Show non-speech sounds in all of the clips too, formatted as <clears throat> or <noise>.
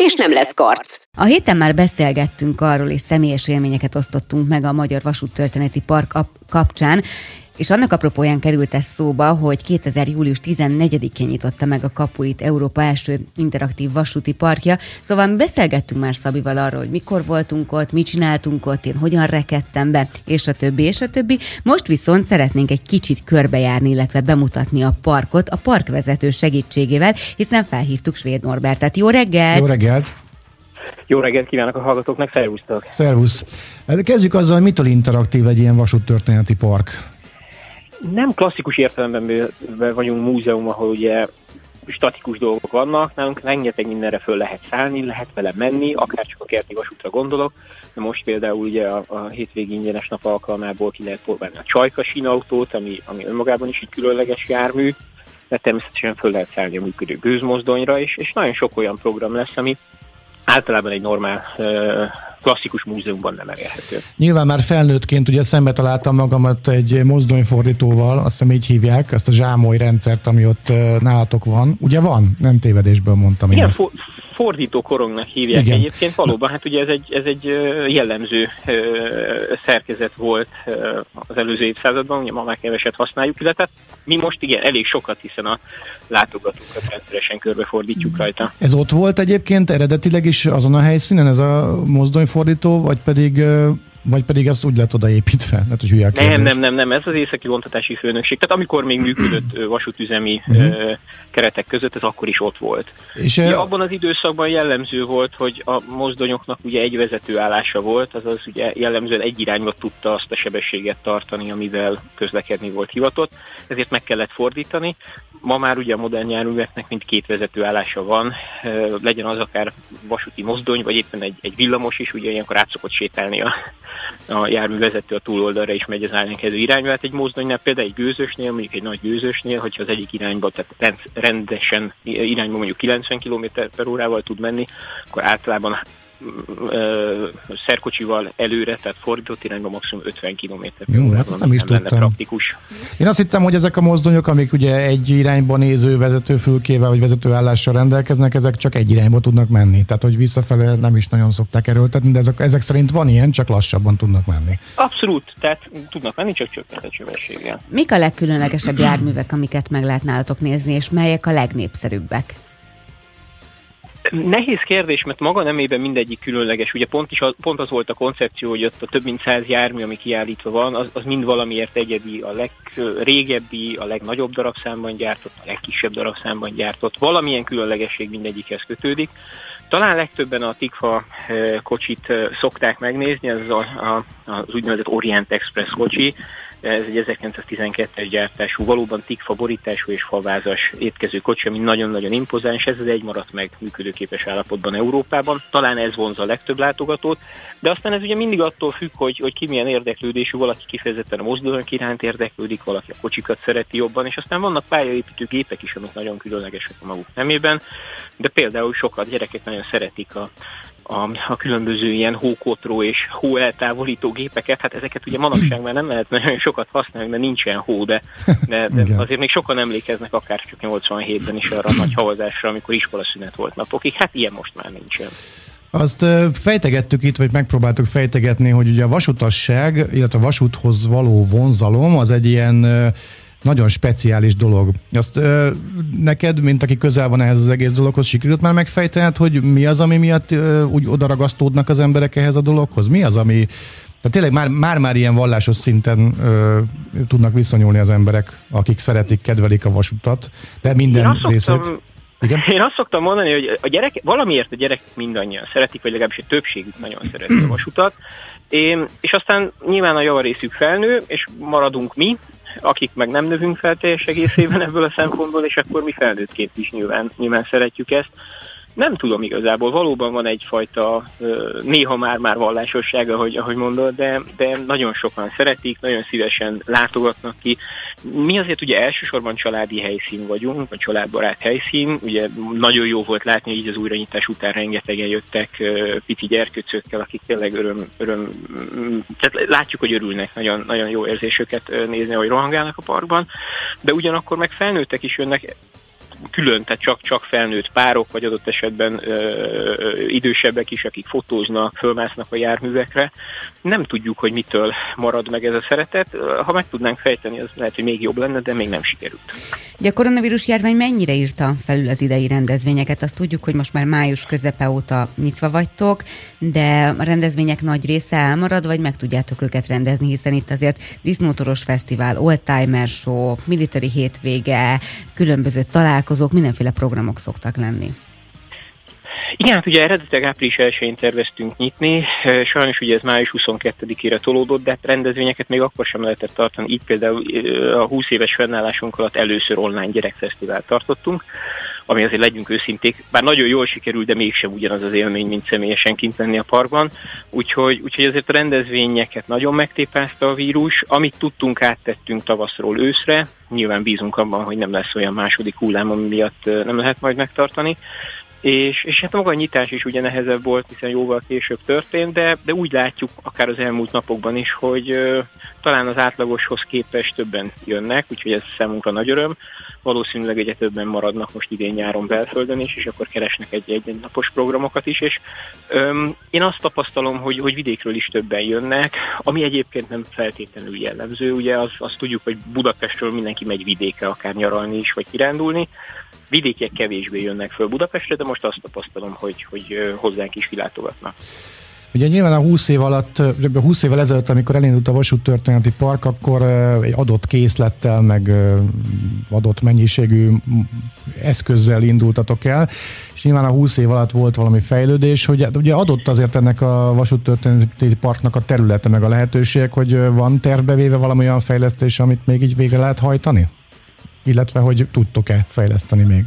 és nem lesz karc. A héten már beszélgettünk arról, és személyes élményeket osztottunk meg a Magyar Vasúttörténeti Park kapcsán, és annak apropóján került ez szóba, hogy 2000. július 14-én nyitotta meg a kapuit Európa első interaktív vasúti parkja, szóval mi beszélgettünk már Szabival arról, hogy mikor voltunk ott, mit csináltunk ott, én hogyan rekedtem be, és a többi, és a többi. Most viszont szeretnénk egy kicsit körbejárni, illetve bemutatni a parkot a parkvezető segítségével, hiszen felhívtuk Svéd Norbertet. Jó reggelt! Jó reggelt! Jó reggelt kívánok a hallgatóknak, szervusztok! Szervusz! Hát kezdjük azzal, hogy mitől interaktív egy ilyen vasúttörténeti park? Nem klasszikus értelemben vagyunk múzeum, ahol ugye statikus dolgok vannak, nálunk rengeteg mindenre föl lehet szállni, lehet vele menni, akár csak a kerti vasútra gondolok, de most például ugye a, a hétvégi ingyenes nap alkalmából ki lehet próbálni a csajka sínautót, ami, ami önmagában is egy különleges jármű, de természetesen föl lehet szállni a működő gőzmozdonyra, és, és nagyon sok olyan program lesz, ami általában egy normál klasszikus múzeumban nem elérhető. Nyilván már felnőttként ugye szembe találtam magamat egy mozdonyfordítóval, azt hiszem így hívják, ezt a zsámoly rendszert, ami ott nálatok van. Ugye van? Nem tévedésből mondtam. Igen, fo- fordító korongnak hívják Igen. egyébként. Valóban, hát ugye ez egy, ez egy jellemző szerkezet volt az előző évszázadban, ugye ma már keveset használjuk, illetve mi most igen, elég sokat, hiszen a látogatókat rendszeresen körbefordítjuk rajta. Ez ott volt egyébként eredetileg is azon a helyszínen, ez a mozdonyfordító, vagy pedig vagy pedig ezt úgy lett odaépítve? Hát, hogy nem, nem, nem, nem, ez az északi vontatási főnökség. Tehát amikor még működött vasútüzemi uh-huh. keretek között, ez akkor is ott volt. És ugye, abban az időszakban jellemző volt, hogy a mozdonyoknak ugye egy vezető állása volt, azaz ugye jellemzően egy irányba tudta azt a sebességet tartani, amivel közlekedni volt hivatott, ezért meg kellett fordítani. Ma már ugye a modern járműveknek mind két vezető állása van, legyen az akár vasúti mozdony, vagy éppen egy, egy villamos is, ugye ilyenkor át szokott sétálni a, a járművezető a túloldalra is megy az ellenkező irányba. Hát egy mozdonynál, például egy gőzösnél, mondjuk egy nagy gőzösnél, hogyha az egyik irányba, tehát rendesen irányba mondjuk 90 km per órával tud menni, akkor általában szerkocsival előre, tehát fordított irányba maximum 50 km Jó, hát azt nem is tudtam. Praktikus. Én azt hittem, hogy ezek a mozdonyok, amik ugye egy irányba néző vezetőfülkével vagy vezetőállással rendelkeznek, ezek csak egy irányba tudnak menni. Tehát, hogy visszafele nem is nagyon szokták erőltetni, de ezek, ezek szerint van ilyen, csak lassabban tudnak menni. Abszolút, tehát tudnak menni, csak csökkentett sebességgel. Mik a legkülönlegesebb járművek, amiket meg lehet nálatok nézni, és melyek a legnépszerűbbek? Nehéz kérdés, mert maga nemében mindegyik különleges. Ugye pont, is az, pont az volt a koncepció, hogy ott a több mint száz jármű, ami kiállítva van, az, az mind valamiért egyedi, a legrégebbi, a legnagyobb darabszámban gyártott, a legkisebb darabszámban gyártott. Valamilyen különlegesség mindegyikhez kötődik. Talán legtöbben a Tikfa eh, kocsit szokták megnézni, ez a, a, az úgynevezett Orient Express kocsi, ez egy 1912-es gyártású, valóban tikfa borítású és favázas étkező kocsi, ami nagyon-nagyon impozáns, ez az egy maradt meg működőképes állapotban Európában. Talán ez vonza a legtöbb látogatót, de aztán ez ugye mindig attól függ, hogy, hogy ki milyen érdeklődésű, valaki kifejezetten a mozdulók iránt érdeklődik, valaki a kocsikat szereti jobban, és aztán vannak pályaépítő gépek is, amik nagyon különlegesek a maguk nemében, de például sokat gyerekek nagyon szeretik a a, a különböző ilyen hókotró és hó eltávolító gépeket, hát ezeket ugye manapság már nem lehet nagyon sokat használni, mert nincsen hó, de, de, de azért még sokan emlékeznek akár csak 87-ben is arra a nagy havazásra, amikor iskolaszünet volt napokig, hát ilyen most már nincsen. Azt fejtegettük itt, vagy megpróbáltuk fejtegetni, hogy ugye a vasutasság, illetve a vasúthoz való vonzalom az egy ilyen nagyon speciális dolog. Azt ö, neked, mint aki közel van ehhez az egész dologhoz, sikerült már megfejtened, hogy mi az, ami miatt ö, úgy odaragasztódnak az emberek ehhez a dologhoz? Mi az, ami tehát tényleg már, már, már ilyen vallásos szinten ö, tudnak viszonyulni az emberek, akik szeretik, kedvelik a vasutat, de minden Én részét. Igen? Én azt szoktam mondani, hogy a gyerek, valamiért a gyerek mindannyian szeretik, vagy legalábbis a többségük nagyon szereti a vasutat, én, és aztán nyilván a javarészük felnő, és maradunk mi, akik meg nem növünk fel teljes egészében ebből a szempontból, és akkor mi felnőttként is nyilván, nyilván szeretjük ezt. Nem tudom igazából, valóban van egyfajta néha már-már vallásossága, ahogy, ahogy mondod, de, de nagyon sokan szeretik, nagyon szívesen látogatnak ki. Mi azért ugye elsősorban családi helyszín vagyunk, vagy családbarát helyszín, ugye nagyon jó volt látni, így az újranyitás után rengetegen jöttek pici gyerkőcökkel, akik tényleg öröm, öröm tehát látjuk, hogy örülnek, nagyon, nagyon jó érzésüket nézni, hogy rohangálnak a parkban, de ugyanakkor meg felnőttek is jönnek külön, tehát csak, csak felnőtt párok, vagy adott esetben ö, idősebbek is, akik fotóznak, fölmásznak a járművekre. Nem tudjuk, hogy mitől marad meg ez a szeretet. Ha meg tudnánk fejteni, az lehet, hogy még jobb lenne, de még nem sikerült. Ugye a koronavírus járvány mennyire írta felül az idei rendezvényeket? Azt tudjuk, hogy most már május közepe óta nyitva vagytok, de a rendezvények nagy része elmarad, vagy meg tudjátok őket rendezni, hiszen itt azért Disznótoros Fesztivál, Oldtimer Show, Military Hétvége, különböző találkozók, mindenféle programok szoktak lenni. Igen, hát ugye eredetileg április 1-én terveztünk nyitni, sajnos ugye ez május 22-ére tolódott, de hát rendezvényeket még akkor sem lehetett tartani. Így például a 20 éves fennállásunk alatt először online gyerekfesztivált tartottunk, ami azért legyünk őszinték, bár nagyon jól sikerült, de mégsem ugyanaz az élmény, mint személyesen kint lenni a parkban. Úgyhogy, úgyhogy azért a rendezvényeket nagyon megtépázta a vírus. Amit tudtunk, áttettünk tavaszról őszre. Nyilván bízunk abban, hogy nem lesz olyan második hullám, ami miatt nem lehet majd megtartani. És, és hát maga a nyitás is ugye nehezebb volt, hiszen jóval később történt, de, de úgy látjuk akár az elmúlt napokban is, hogy ö, talán az átlagoshoz képest többen jönnek, úgyhogy ez számunkra nagy öröm. Valószínűleg egyre többen maradnak most idén nyáron belföldön is, és akkor keresnek egy-egy napos programokat is, és öm, én azt tapasztalom, hogy, hogy vidékről is többen jönnek, ami egyébként nem feltétlenül jellemző, ugye az, azt tudjuk, hogy Budapestről mindenki megy vidékre, akár nyaralni is, vagy kirándulni, vidékiek kevésbé jönnek föl Budapestre, de most azt tapasztalom, hogy, hogy hozzánk is kilátogatnak. Ugye nyilván a 20 év alatt, 20 évvel ezelőtt, amikor elindult a Vasút Történeti Park, akkor egy adott készlettel, meg adott mennyiségű eszközzel indultatok el, és nyilván a 20 év alatt volt valami fejlődés, hogy hát ugye adott azért ennek a Vasút Történeti Parknak a területe, meg a lehetőség, hogy van tervbevéve valami olyan fejlesztés, amit még így végre lehet hajtani? Illetve hogy tudtok-e fejleszteni még?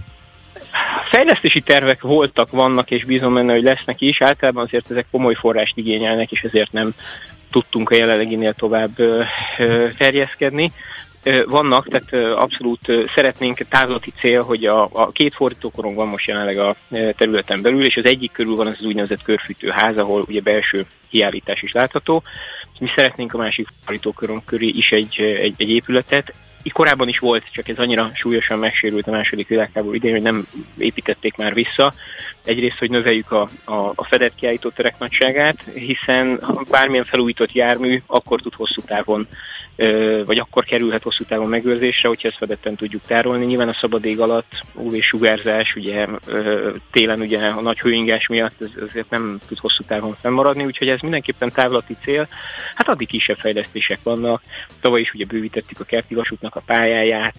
Fejlesztési tervek voltak, vannak, és bízom benne, hogy lesznek is. Általában azért ezek komoly forrást igényelnek, és ezért nem tudtunk a jelenleginél tovább terjeszkedni. Vannak, tehát abszolút szeretnénk távlati cél, hogy a, a két fordítókorong van most jelenleg a területen belül, és az egyik körül van az, az úgynevezett körfűtőház, ahol ugye belső kiállítás is látható. Mi szeretnénk a másik fordítókorong köré is egy, egy, egy épületet, korábban is volt, csak ez annyira súlyosan megsérült a második világháború idején, hogy nem építették már vissza. Egyrészt, hogy növeljük a, a, a fedett kiállító terek nagyságát, hiszen bármilyen felújított jármű akkor tud hosszú távon vagy akkor kerülhet hosszú távon megőrzésre, hogyha ezt fedetten tudjuk tárolni. Nyilván a szabad ég alatt UV-sugárzás, ugye télen ugye a nagy hőingás miatt ez, ezért nem tud hosszú távon fennmaradni, úgyhogy ez mindenképpen távlati cél. Hát addig kisebb fejlesztések vannak. Tavaly is ugye bővítettük a kerti vasútnak a pályáját,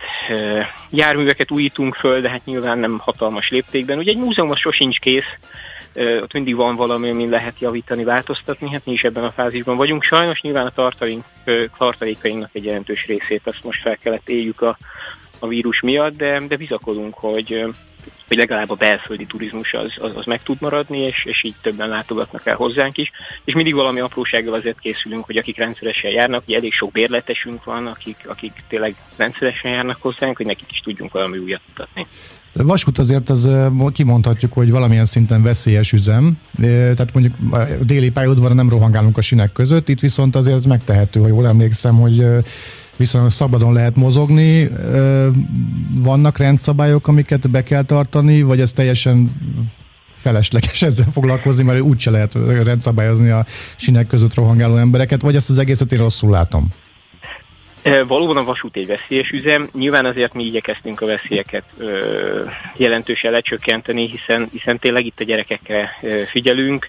járműveket újítunk föl, de hát nyilván nem hatalmas léptékben. Ugye egy múzeum az sosincs kész, ott mindig van valami, amin lehet javítani, változtatni, hát mi is ebben a fázisban vagyunk. Sajnos nyilván a tartalék, tartalékainknak egy jelentős részét azt most fel kellett éljük a, a vírus miatt, de, de bizakodunk, hogy, hogy legalább a belföldi turizmus az, az, az meg tud maradni, és, és így többen látogatnak el hozzánk is. És mindig valami aprósággal azért készülünk, hogy akik rendszeresen járnak, ugye elég sok bérletesünk van, akik, akik tényleg rendszeresen járnak hozzánk, hogy nekik is tudjunk valami újat mutatni. Vasút azért az kimondhatjuk, hogy valamilyen szinten veszélyes üzem, tehát mondjuk a déli pályaudvaron nem rohangálunk a sinek között, itt viszont azért ez megtehető, ha jól emlékszem, hogy viszonylag szabadon lehet mozogni. Vannak rendszabályok, amiket be kell tartani, vagy ez teljesen felesleges ezzel foglalkozni, mert úgyse lehet rendszabályozni a sinek között rohangáló embereket, vagy ezt az egészet én rosszul látom? Valóban a vasút egy veszélyes üzem, nyilván azért mi igyekeztünk a veszélyeket ö, jelentősen lecsökkenteni, hiszen, hiszen tényleg itt a gyerekekre ö, figyelünk.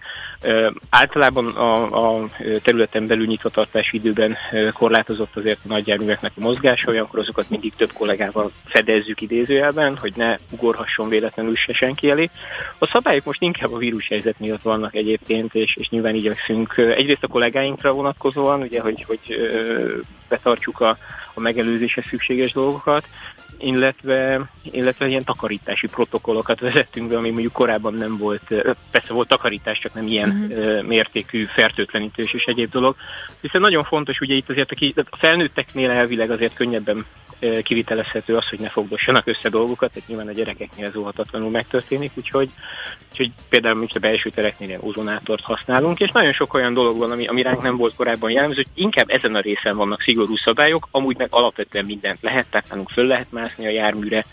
Általában a, a területen belül nyitvatartási időben korlátozott azért a nagyjárműveknek a mozgása, olyankor azokat mindig több kollégával fedezzük idézőjelben, hogy ne ugorhasson véletlenül se senki elé. A szabályok most inkább a vírushelyzet miatt vannak egyébként, és, és nyilván igyekszünk egyrészt a kollégáinkra vonatkozóan, ugye, hogy, hogy ö, betartsuk a, a megelőzéshez szükséges dolgokat, illetve, illetve ilyen takarítási protokollokat vezettünk be, ami mondjuk korábban nem volt, persze volt takarítás, csak nem ilyen uh-huh. mértékű fertőtlenítős és egyéb dolog. Hiszen nagyon fontos, ugye itt azért a felnőtteknél elvileg azért könnyebben kivitelezhető az, hogy ne fogdossanak össze dolgokat, tehát nyilván a gyerekeknél ez óhatatlanul megtörténik, úgyhogy, úgyhogy például mi a belső tereknél ilyen ozonátort használunk, és nagyon sok olyan dolog van, ami, ami ránk nem volt korábban jellemző, hogy inkább ezen a részen vannak szigorú szabályok, amúgy meg alapvetően mindent lehet, tehát nálunk föl lehet mászni a járműre,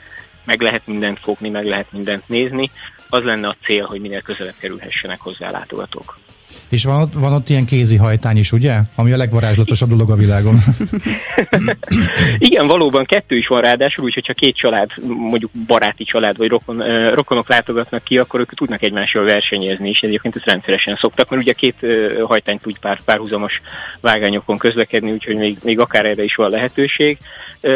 meg lehet mindent fogni, meg lehet mindent nézni. Az lenne a cél, hogy minél közelebb kerülhessenek hozzá látogatók. És van ott, van ott ilyen kézi hajtány is, ugye? Ami a legvarázslatosabb dolog a világon. <laughs> Igen, valóban kettő is van ráadásul, úgyhogy ha két család, mondjuk baráti család vagy rokon, rokonok látogatnak ki, akkor ők tudnak egymással versenyezni, és egyébként ezt rendszeresen szoktak, mert ugye két hajtány tud pár, párhuzamos vágányokon közlekedni, úgyhogy még, még akár erre is van lehetőség.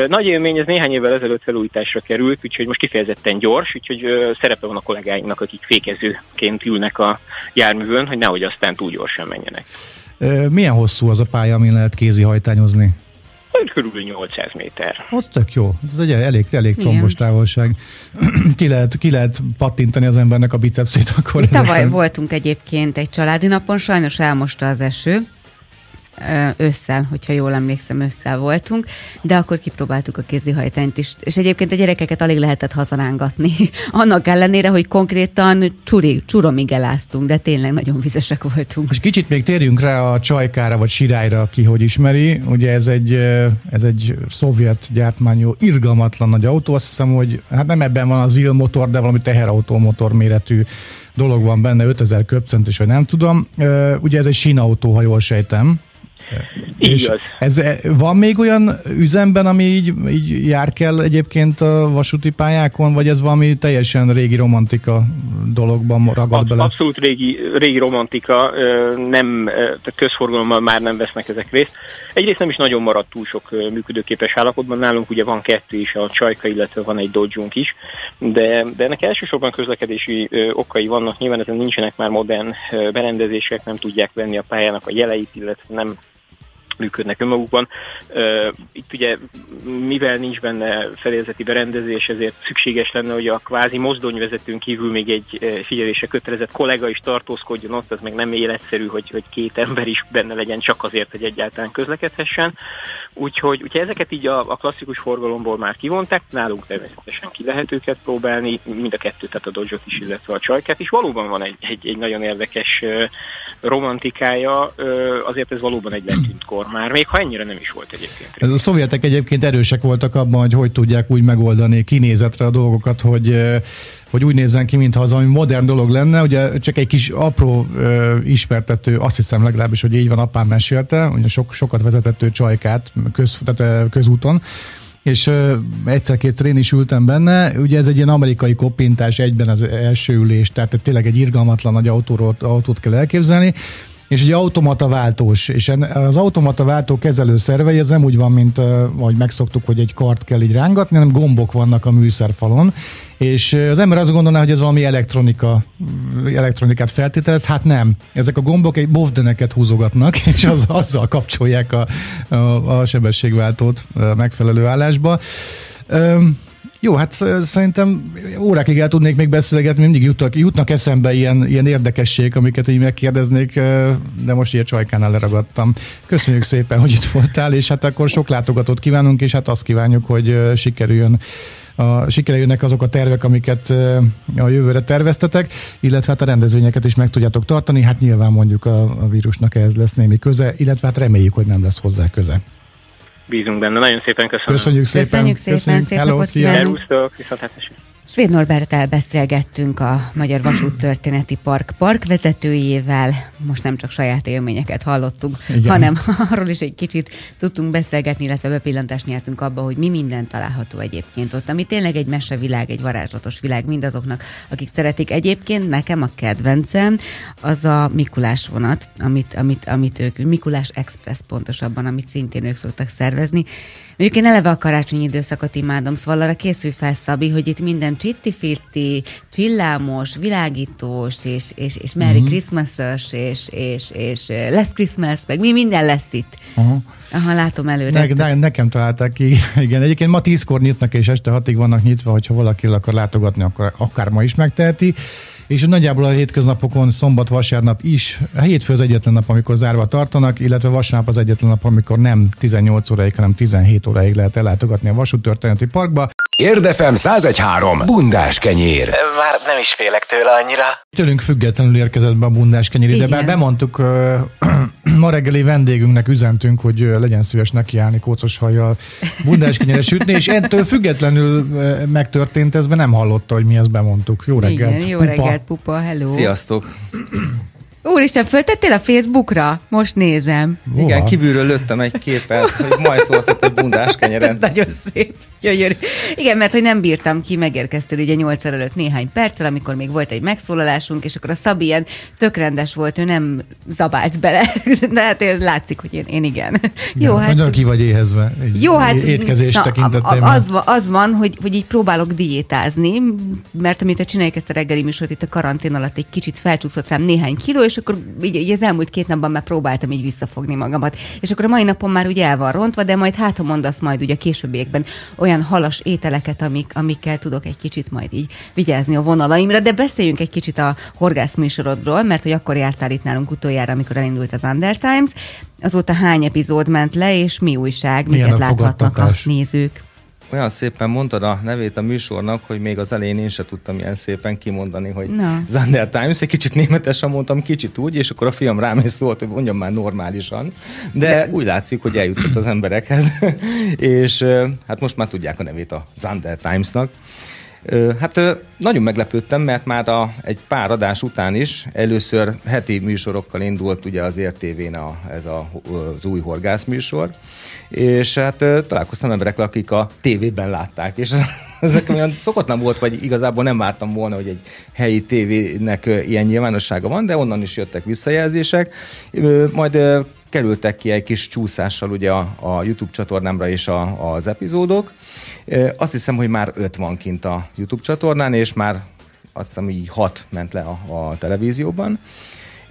Nagy élmény, ez néhány évvel ezelőtt felújításra került, úgyhogy most kifejezetten gyors, úgyhogy szerepe van a kollégáinknak, akik fékezőként ülnek a járművön, hogy nehogy aztán túl gyorsan menjenek. Milyen hosszú az a pálya, amin lehet kézi hajtányozni? Körülbelül 800 méter. Az tök jó. Ez egy elég, elég combos távolság. <clears throat> ki, lehet, ki lehet pattintani az embernek a bicepszét akkor. Mi tavaly voltunk egyébként egy családi napon, sajnos elmosta az eső, ősszel, hogyha jól emlékszem, ősszel voltunk, de akkor kipróbáltuk a kézihajtányt is. És egyébként a gyerekeket alig lehetett hazarángatni. <laughs> Annak ellenére, hogy konkrétan csuri, csuromig eláztunk, de tényleg nagyon vizesek voltunk. És kicsit még térjünk rá a csajkára, vagy sirályra, ki hogy ismeri. Ugye ez egy, ez egy szovjet gyártmányú, irgalmatlan nagy autó. Azt hiszem, hogy hát nem ebben van az motor, de valami teherautó motor méretű dolog van benne, 5000 köbcentis, vagy nem tudom. Ugye ez egy sínautó, ha jól sejtem. Igaz. Ez, van még olyan üzemben, ami így, így jár kell egyébként a vasúti pályákon, vagy ez valami teljesen régi romantika dologban ragad Absz- bele? Abszolút régi, régi romantika, nem, tehát közforgalommal már nem vesznek ezek részt. Egyrészt nem is nagyon maradt túl sok működőképes állapotban, nálunk ugye van kettő is, a Csajka, illetve van egy dodge is, de, de ennek elsősorban közlekedési okai vannak, nyilván ezen nincsenek már modern berendezések, nem tudják venni a pályának a jeleit, illetve nem működnek önmagukban. Itt ugye, mivel nincs benne fedélzeti berendezés, ezért szükséges lenne, hogy a kvázi mozdonyvezetőn kívül még egy figyelése kötelezett kollega is tartózkodjon ott, az meg nem életszerű, hogy, hogy két ember is benne legyen csak azért, hogy egyáltalán közlekedhessen. Úgyhogy, úgyhogy ezeket így a, a klasszikus forgalomból már kivonták, nálunk természetesen ki lehet őket próbálni, mind a kettőt, tehát a dodge is, illetve a csajkát is. Valóban van egy, egy, egy nagyon érdekes romantikája, azért ez valóban egy letűnt kor már, még ha ennyire nem is volt egyébként. Ez a szovjetek egyébként erősek voltak abban, hogy hogy tudják úgy megoldani kinézetre a dolgokat, hogy hogy úgy nézzen ki, mintha az ami modern dolog lenne. Ugye csak egy kis apró ö, ismertető, azt hiszem legalábbis, hogy így van, apám mesélte, ugye sok, sokat vezetett csajkát köz, tehát, közúton, és egyszer-kétszer én is ültem benne. Ugye ez egy ilyen amerikai koppintás egyben az első ülés, tehát tényleg egy irgalmatlan nagy autóról, autót kell elképzelni és ugye automata váltós, és az automata váltó kezelő szervei, ez nem úgy van, mint ahogy megszoktuk, hogy egy kart kell így rángatni, hanem gombok vannak a műszerfalon, és az ember azt gondolná, hogy ez valami elektronika, elektronikát feltételez, hát nem. Ezek a gombok egy bovdeneket húzogatnak, <laughs> és az, azzal kapcsolják a, a, a sebességváltót megfelelő állásba. Jó, hát szerintem órákig el tudnék még beszélgetni, mindig jutnak, jutnak eszembe ilyen, ilyen érdekesség, amiket így megkérdeznék, de most ilyen csajkánál leragadtam. Köszönjük szépen, hogy itt voltál, és hát akkor sok látogatót kívánunk, és hát azt kívánjuk, hogy sikerüljön a, sikerüljönnek azok a tervek, amiket a jövőre terveztetek, illetve hát a rendezvényeket is meg tudjátok tartani. Hát nyilván mondjuk a, a vírusnak ehhez lesz némi köze, illetve hát reméljük, hogy nem lesz hozzá köze bízunk benne. Nagyon szépen köszönöm. Köszönjük szépen. Köszönjük szépen. Köszönjük. Szép Hello, napot kívánunk. Svéd Norbertel beszélgettünk a Magyar Vasút Történeti Park parkvezetőjével. Most nem csak saját élményeket hallottunk, Igen. hanem <laughs> arról is egy kicsit tudtunk beszélgetni, illetve bepillantást nyertünk abba, hogy mi minden található egyébként ott, ami tényleg egy mesevilág, egy varázslatos világ mindazoknak, akik szeretik. Egyébként nekem a kedvencem az a Mikulás vonat, amit, amit, amit ők, Mikulás Express pontosabban, amit szintén ők szoktak szervezni Mondjuk én eleve a karácsonyi időszakot imádom, szóval arra készülj fel, Szabi, hogy itt minden csitti-fitti, csillámos, világítós, és, és, és Merry mm-hmm. Christmas-ös, és, és, és lesz Christmas, meg mi minden lesz itt. Uh-huh. Aha, látom előre. Ne, ne, nekem találták ki. <laughs> Igen, egyébként ma tízkor nyitnak, és este hatig vannak nyitva, hogyha valaki akar látogatni, akkor akár ma is megteheti és nagyjából a hétköznapokon szombat, vasárnap is, a hétfő az egyetlen nap, amikor zárva tartanak, illetve vasárnap az egyetlen nap, amikor nem 18 óráig, hanem 17 óráig lehet ellátogatni a vasúttörténeti parkba. Érdefem 1013. Bundás kenyér. Már nem is félek tőle annyira. Tőlünk függetlenül érkezett be a bundás kenyér, de bár bemondtuk, <clears throat> ma reggeli vendégünknek üzentünk, hogy legyen szíves nekiállni kócos hajjal bundás kenyeret sütni, és ettől függetlenül megtörtént ez, nem hallotta, hogy mi ezt bemondtuk. Jó reggelt, Igen, jó pupa. reggelt, pupa, hello. Sziasztok. Úristen, föltettél a Facebookra? Most nézem. Hova? Igen, kívülről lőttem egy képet, hogy majd szólsz egy bundás kenyeren. <laughs> Ez nagyon szép. Gyönyörű. Igen, mert hogy nem bírtam ki, megérkeztél ugye 8 előtt néhány perccel, amikor még volt egy megszólalásunk, és akkor a Szabi ilyen tök rendes volt, ő nem zabált bele, <laughs> de hát látszik, hogy én, én igen. Jó, ja, hát... Nagyon ki vagy éhezve. Jó, hát... Étkezés na, tekintetében. Az, az van, hogy, hogy így próbálok diétázni, mert amit csináljuk ezt a reggeli műsort, itt a karantén alatt egy kicsit felcsúszott rám néhány kiló, és akkor így, így az elmúlt két napban már próbáltam így visszafogni magamat. És akkor a mai napon már ugye el van rontva, de majd hát, ha mondasz majd ugye a későbbiekben olyan halas ételeket, amik, amikkel tudok egy kicsit majd így vigyázni a vonalaimra, de beszéljünk egy kicsit a horgászműsorodról, mert hogy akkor jártál itt nálunk utoljára, amikor elindult az Under Times. Azóta hány epizód ment le, és mi újság, Milyen miket láthatnak a nézők? Olyan szépen mondtad a nevét a műsornak, hogy még az elején én se tudtam ilyen szépen kimondani, hogy no. Zander Times, egy kicsit németesen mondtam, kicsit úgy, és akkor a fiam rám is szólt, hogy mondjam már normálisan, de, de úgy látszik, hogy eljutott az emberekhez, <laughs> és hát most már tudják a nevét a Zander Timesnak. Hát nagyon meglepődtem, mert már a, egy pár adás után is először heti műsorokkal indult ugye az értévén a, ez a, az új horgászműsor, és hát találkoztam emberekkel, akik a tévében látták, és <laughs> ezek olyan szokatlan volt, vagy igazából nem vártam volna, hogy egy helyi tévének ilyen nyilvánossága van, de onnan is jöttek visszajelzések. Majd kerültek ki egy kis csúszással ugye a, a YouTube csatornámra is a, az epizódok. Azt hiszem, hogy már öt van kint a YouTube csatornán, és már azt hiszem így hat ment le a, a televízióban.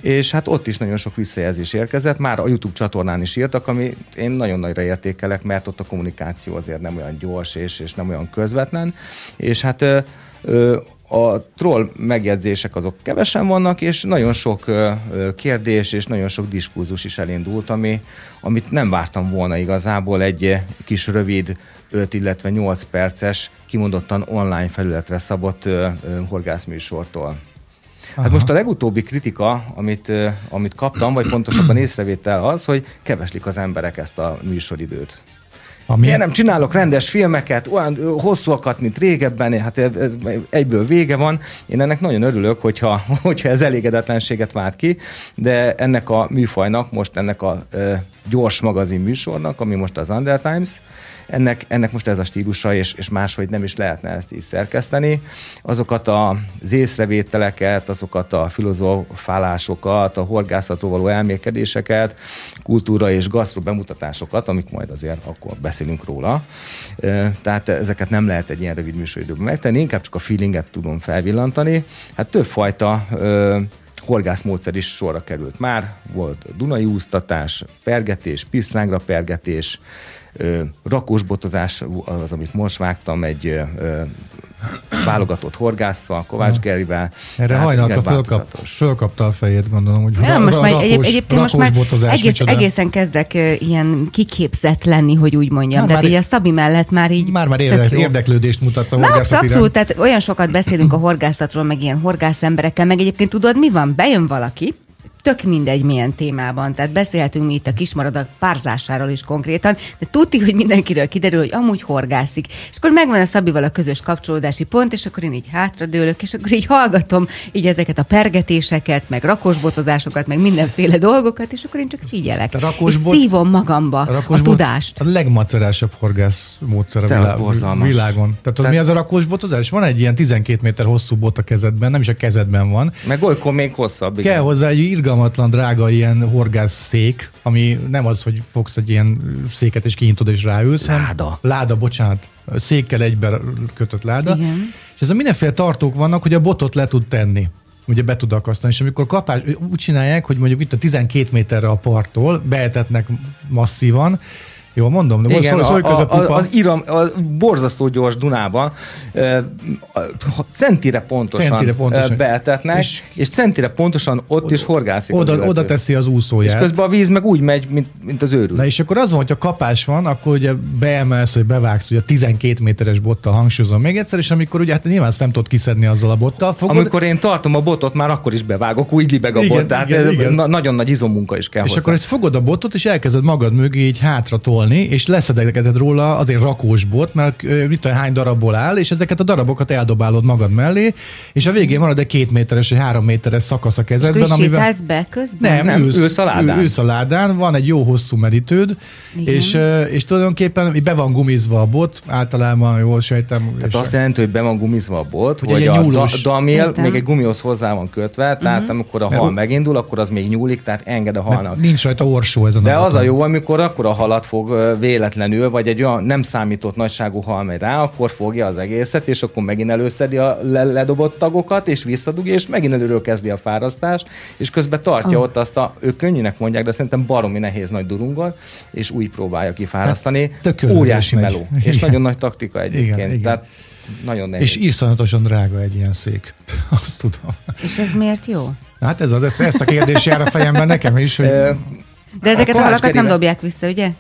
És hát ott is nagyon sok visszajelzés érkezett, már a YouTube csatornán is írtak, ami én nagyon nagyra értékelek, mert ott a kommunikáció azért nem olyan gyors és, és nem olyan közvetlen, és hát ö, ö, a troll megjegyzések azok kevesen vannak, és nagyon sok kérdés és nagyon sok diskurzus is elindult, ami, amit nem vártam volna igazából egy kis rövid 5, illetve 8 perces, kimondottan online felületre szabott horgászműsortól. Aha. Hát most a legutóbbi kritika, amit, amit kaptam, vagy pontosabban észrevétel az, hogy keveslik az emberek ezt a műsoridőt. Ami... Miért nem csinálok rendes filmeket, olyan hosszúakat, mint régebben, hát egyből vége van. Én ennek nagyon örülök, hogyha, <laughs> hogyha ez elégedetlenséget vált ki, de ennek a műfajnak, most ennek a gyors magazin műsornak, ami most az Under Times, ennek, ennek most ez a stílusa, és, és máshogy nem is lehetne ezt is szerkeszteni. Azokat az észrevételeket, azokat a filozofálásokat, a horgászatról való elmélkedéseket, kultúra és gasztro bemutatásokat, amik majd azért akkor beszélünk róla. Tehát ezeket nem lehet egy ilyen rövid műsoridőben megtenni, inkább csak a feelinget tudom felvillantani. Hát többfajta horgászmódszer is sorra került már. Volt Dunai úsztatás, pergetés, piszlángra pergetés, rakósbotozás az, amit most vágtam, egy válogatott horgásszal, Kovács Gerivel. Erre hajnalka fölkap, fölkapta a fejét, gondolom, hogy ja, most már egy, egyébként most már egész, egészen kezdek ilyen kiképzett lenni, hogy úgy mondjam. Már, Tehát már így a Szabi mellett már így Már már érdek, érdeklődést mutatsz a horgászat Abszolút, tehát olyan sokat beszélünk a horgászatról, meg ilyen horgász emberekkel, meg egyébként tudod, mi van? Bejön valaki, tök mindegy milyen témában. Tehát beszélhetünk mi itt a kismaradak párzásáról is konkrétan, de tudti, hogy mindenkiről kiderül, hogy amúgy horgászik. És akkor megvan a Szabival a közös kapcsolódási pont, és akkor én így hátradőlök, és akkor így hallgatom így ezeket a pergetéseket, meg rakosbotozásokat, meg mindenféle dolgokat, és akkor én csak figyelek. A rakosbot, és szívom magamba a, a tudást. A legmacerásabb horgász módszer a világ, világon. Tehát, Tehát mi az a rakosbotozás? Van egy ilyen 12 méter hosszú bot a kezedben, nem is a kezedben van. Meg olykor még hosszabb. Igen. Kell hozzá egy irgalmas irgalmatlan drága ilyen horgászszék, ami nem az, hogy fogsz egy ilyen széket és kinyitod és ráülsz. Láda. Láda, bocsánat. Székkel egybe kötött láda. Igen. És ez a mindenféle tartók vannak, hogy a botot le tud tenni ugye be tud akasztani, és amikor kapás, úgy csinálják, hogy mondjuk itt a 12 méterre a parttól beetetnek masszívan, jó, mondom, de Igen, szól, a, a, a, az iram, a borzasztó gyors Dunában centire pontosan, centire pontosan. beetetnek, és, és centire pontosan ott oda, is horgászik oda, oda teszi az úszóját. És közben a víz meg úgy megy, mint, mint az őrült. Na és akkor az van, hogyha kapás van, akkor ugye beemelsz, hogy bevágsz, ugye a 12 méteres bottal hangsúlyozom még egyszer, és amikor ugye hát nyilván ezt nem tudod kiszedni azzal a bottal. Fogod... Amikor én tartom a botot, már akkor is bevágok, úgy libeg a igen, bot, tehát igen, igen. Na, nagyon nagy izommunka is kell És hozzá. akkor ezt fogod a botot, és elkezded magad mögé így hátra tolni pakolni, és leszedegeted róla azért rakós bot, mert mit tudom, hány darabból áll, és ezeket a darabokat eldobálod magad mellé, és a végén marad egy két méteres vagy három méteres szakasz a kezedben. És amivel... be közben? Nem, nem ülsz, ülsz, a ládán. ülsz a ládán, van egy jó hosszú merítőd, és, és tulajdonképpen be van gumizva a bot, általában jól sejtem. Tehát azt jelenti, hogy be van gumizva a bot, hogy, hogy a da, damil még egy gumihoz hozzá van kötve, tehát uh-huh. amikor a hal Mert megindul, akkor az még nyúlik, tehát enged a halnak. Nincs rajta orsó De a az a jó, amikor akkor a halat fog véletlenül, vagy egy olyan nem számított nagyságú hal megy rá, akkor fogja az egészet, és akkor megint előszedi a ledobott tagokat, és visszadugja, és megint előről kezdi a fárasztást, és közben tartja oh. ott azt a, ők könnyűnek mondják, de szerintem baromi nehéz nagy durunggal, és úgy próbálja kifárasztani. Hát, Óriási meló, megy. és nagyon nagy taktika egyébként. Igen, igen. Tehát nagyon nehéz. És írszanatosan drága egy ilyen szék. <laughs> Azt tudom. És ez miért jó? Hát ez az, ezt, ezt a kérdés jár a fejemben nekem is, hogy... De ezeket a, a halakat nem dobják vissza, ugye?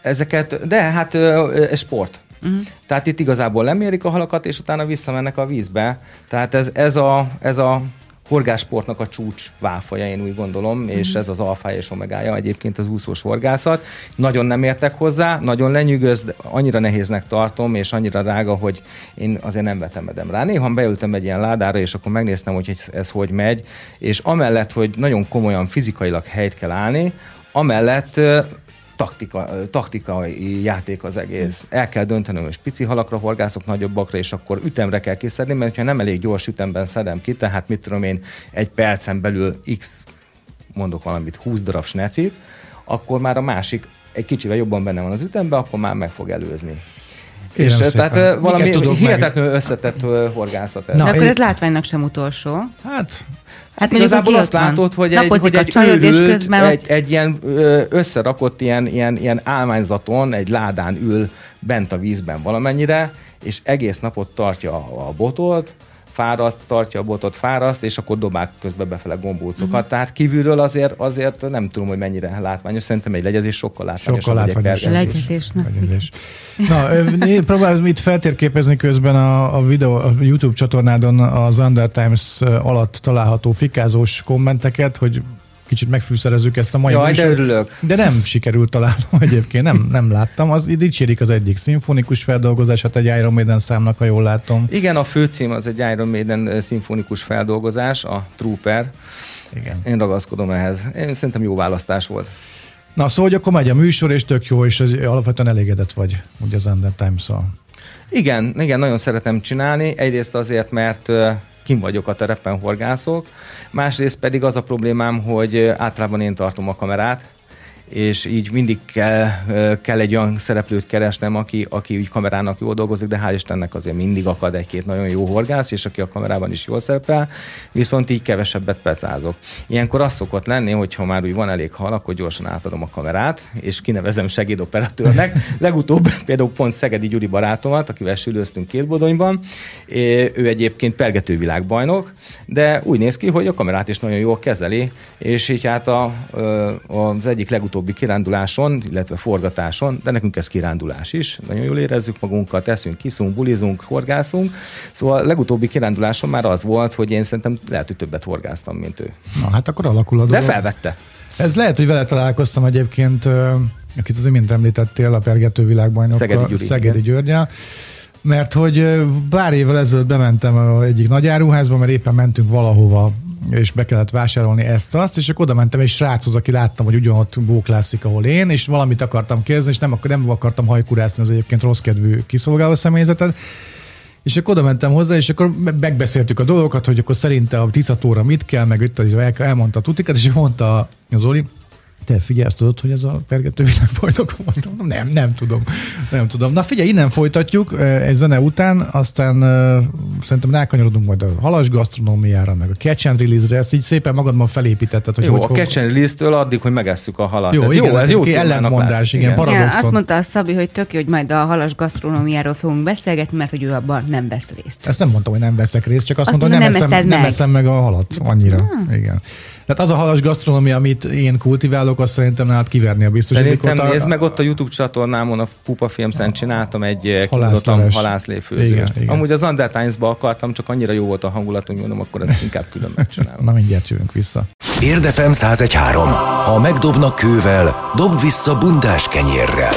Ezeket, de hát ez sport. Uh-huh. Tehát itt igazából lemérik a halakat, és utána visszamennek a vízbe. Tehát ez, ez, a, ez a horgásportnak a csúcs válfaja, én úgy gondolom, uh-huh. és ez az alfája és omegája egyébként az úszós horgászat. Nagyon nem értek hozzá, nagyon lenyűgöz, de annyira nehéznek tartom, és annyira drága, hogy én azért nem vetemedem rá. Néha beültem egy ilyen ládára, és akkor megnéztem, hogy ez, ez hogy megy, és amellett, hogy nagyon komolyan fizikailag helyt kell állni, amellett taktika, taktikai játék az egész. El kell döntenem, hogy pici halakra horgászok, nagyobbakra, és akkor ütemre kell kiszedni, mert ha nem elég gyors ütemben szedem ki, tehát mit tudom én, egy percen belül x, mondok valamit, 20 darab snecit, akkor már a másik egy kicsivel jobban benne van az ütemben, akkor már meg fog előzni. Kérem és szépen. tehát valami hihetetlenül összetett horgászat. Ez. Na, akkor ez látványnak sem utolsó. Hát Hát igazából azt látod, hogy egy, hogy egy ülőt, közben egy, egy ilyen összerakott ilyen, ilyen, ilyen álmányzaton, egy ládán ül bent a vízben valamennyire, és egész napot tartja a botot, fáraszt, tartja a botot, fáraszt, és akkor dobák közben befele gombócokat. Uh-huh. Tehát kívülről azért, azért nem tudom, hogy mennyire látványos. Szerintem egy legyezés sokkal látványosabb. Sokkal látványos. Legyezés. Na, próbálom itt feltérképezni közben a, a videó, a YouTube csatornádon az Under Times alatt található fikázós kommenteket, hogy kicsit megfűszerezzük ezt a mai Jaj, de örülök. De nem sikerült találnom <laughs> egyébként, nem, nem láttam. Az dicsérik az egyik szimfonikus feldolgozását egy Iron Maiden számnak, ha jól látom. Igen, a főcím az egy Iron Maiden szimfonikus feldolgozás, a Trooper. Igen. Én ragaszkodom ehhez. Én szerintem jó választás volt. Na szóval, hogy akkor megy a műsor, és tök jó, és alapvetően elégedett vagy, ugye az Under Times-szal. Igen, igen, nagyon szeretem csinálni. Egyrészt azért, mert kim vagyok a terepen horgászok, másrészt pedig az a problémám, hogy általában én tartom a kamerát, és így mindig kell, kell egy olyan szereplőt keresnem, aki, aki úgy kamerának jól dolgozik, de hál' Istennek azért mindig akad egy-két nagyon jó horgász, és aki a kamerában is jól szerepel, viszont így kevesebbet pecázok. Ilyenkor az szokott lenni, hogy ha már úgy van elég hal, akkor gyorsan átadom a kamerát, és kinevezem segédoperatőrnek. <laughs> Legutóbb például pont Szegedi Gyuri barátomat, akivel sülőztünk két bodonyban, ő egyébként pergetővilágbajnok, de úgy néz ki, hogy a kamerát is nagyon jól kezeli, és így hát a, az egyik legutóbb legutóbbi kiránduláson, illetve forgatáson, de nekünk ez kirándulás is, nagyon jól érezzük magunkat, eszünk, kiszunk, bulizunk, horgászunk. Szóval a legutóbbi kiránduláson már az volt, hogy én szerintem lehet, hogy többet horgáztam, mint ő. Na hát akkor alakul a dolog. De felvette. Ez lehet, hogy vele találkoztam egyébként, akit azért mint említettél, a pergető világbajnok Szegedi, Gyuri, Szegedi Györgyel mert hogy pár évvel ezelőtt bementem egyik nagy áruházba, mert éppen mentünk valahova és be kellett vásárolni ezt-azt, és akkor oda mentem egy sráchoz, aki láttam, hogy ugyanott bóklászik, ahol én, és valamit akartam kérdezni, és nem, akkor nem akartam hajkurászni az egyébként rossz kedvű kiszolgáló személyzetet, És akkor oda mentem hozzá, és akkor megbeszéltük a dolgokat, hogy akkor szerinte a tiszatóra mit kell, meg itt elmondta a tutikat, és mondta az Oli, te figyelj, azt tudod, hogy ez a pergető világbajnok mondtam, nem, nem tudom, nem tudom. Na figyelj, innen folytatjuk egy zene után, aztán uh, szerintem rákanyarodunk majd a halas gasztronómiára, meg a catch and release-re, ezt így szépen magadban felépítetted, hogy jó, hogy a fog... catch and release-től addig, hogy megesszük a halat. Jó, ez igen, jó, ez jó ellentmondás, igen, igen. igen, azt mondta a Szabi, hogy tök jó, hogy majd a halas gasztronómiáról fogunk beszélgetni, mert hogy ő abban nem vesz részt. Ezt nem mondtam, hogy nem veszek részt, csak azt, azt mondta, hogy nem, nem, eszem, meg. nem eszem meg a halat annyira. Ah. Igen. Tehát az a halas gasztronómia, amit én kultiválok, azt szerintem nálad kiverni a biztosítékot. Szerintem nézd meg ott a YouTube csatornámon, a Pupa Filmszen csináltam egy kimondottan halászléfőzést. Amúgy az Under Times-ba akartam, csak annyira jó volt a hangulat, hogy mondom, akkor ezt inkább külön megcsinálom. <laughs> Na mindjárt jövünk vissza. Érdefem 1013. Ha megdobnak kővel, dob vissza bundás kenyérrel.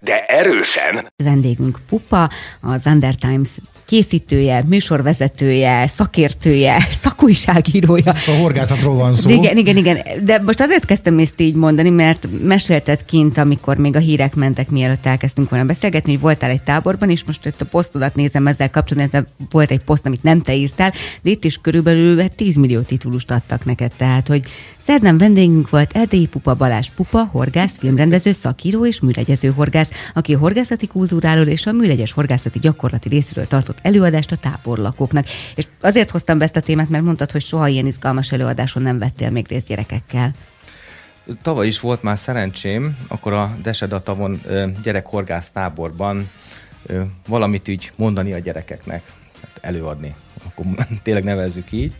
De erősen! Vendégünk Pupa, az Under Times készítője, műsorvezetője, szakértője, <laughs> szakújságírója. A horgászatról van szó. Igen, igen, igen. De most azért kezdtem ezt így mondani, mert mesélted kint, amikor még a hírek mentek, mielőtt elkezdtünk volna beszélgetni, hogy voltál egy táborban, és most itt a posztodat nézem ezzel kapcsolatban, volt egy poszt, amit nem te írtál, de itt is körülbelül 10 millió titulust adtak neked, tehát hogy Szerdán vendégünk volt Erdélyi Pupa Balázs Pupa, horgász, filmrendező, szakíró és műlegyező horgász, aki a horgászati kultúráról és a műlegyes horgászati gyakorlati részéről tartott előadást a táborlakóknak. És azért hoztam be ezt a témát, mert mondtad, hogy soha ilyen izgalmas előadáson nem vettél még részt gyerekekkel. Tavaly is volt már szerencsém, akkor a Desedatavon gyerekhorgász táborban valamit így mondani a gyerekeknek, hát előadni, akkor <laughs> tényleg nevezzük így.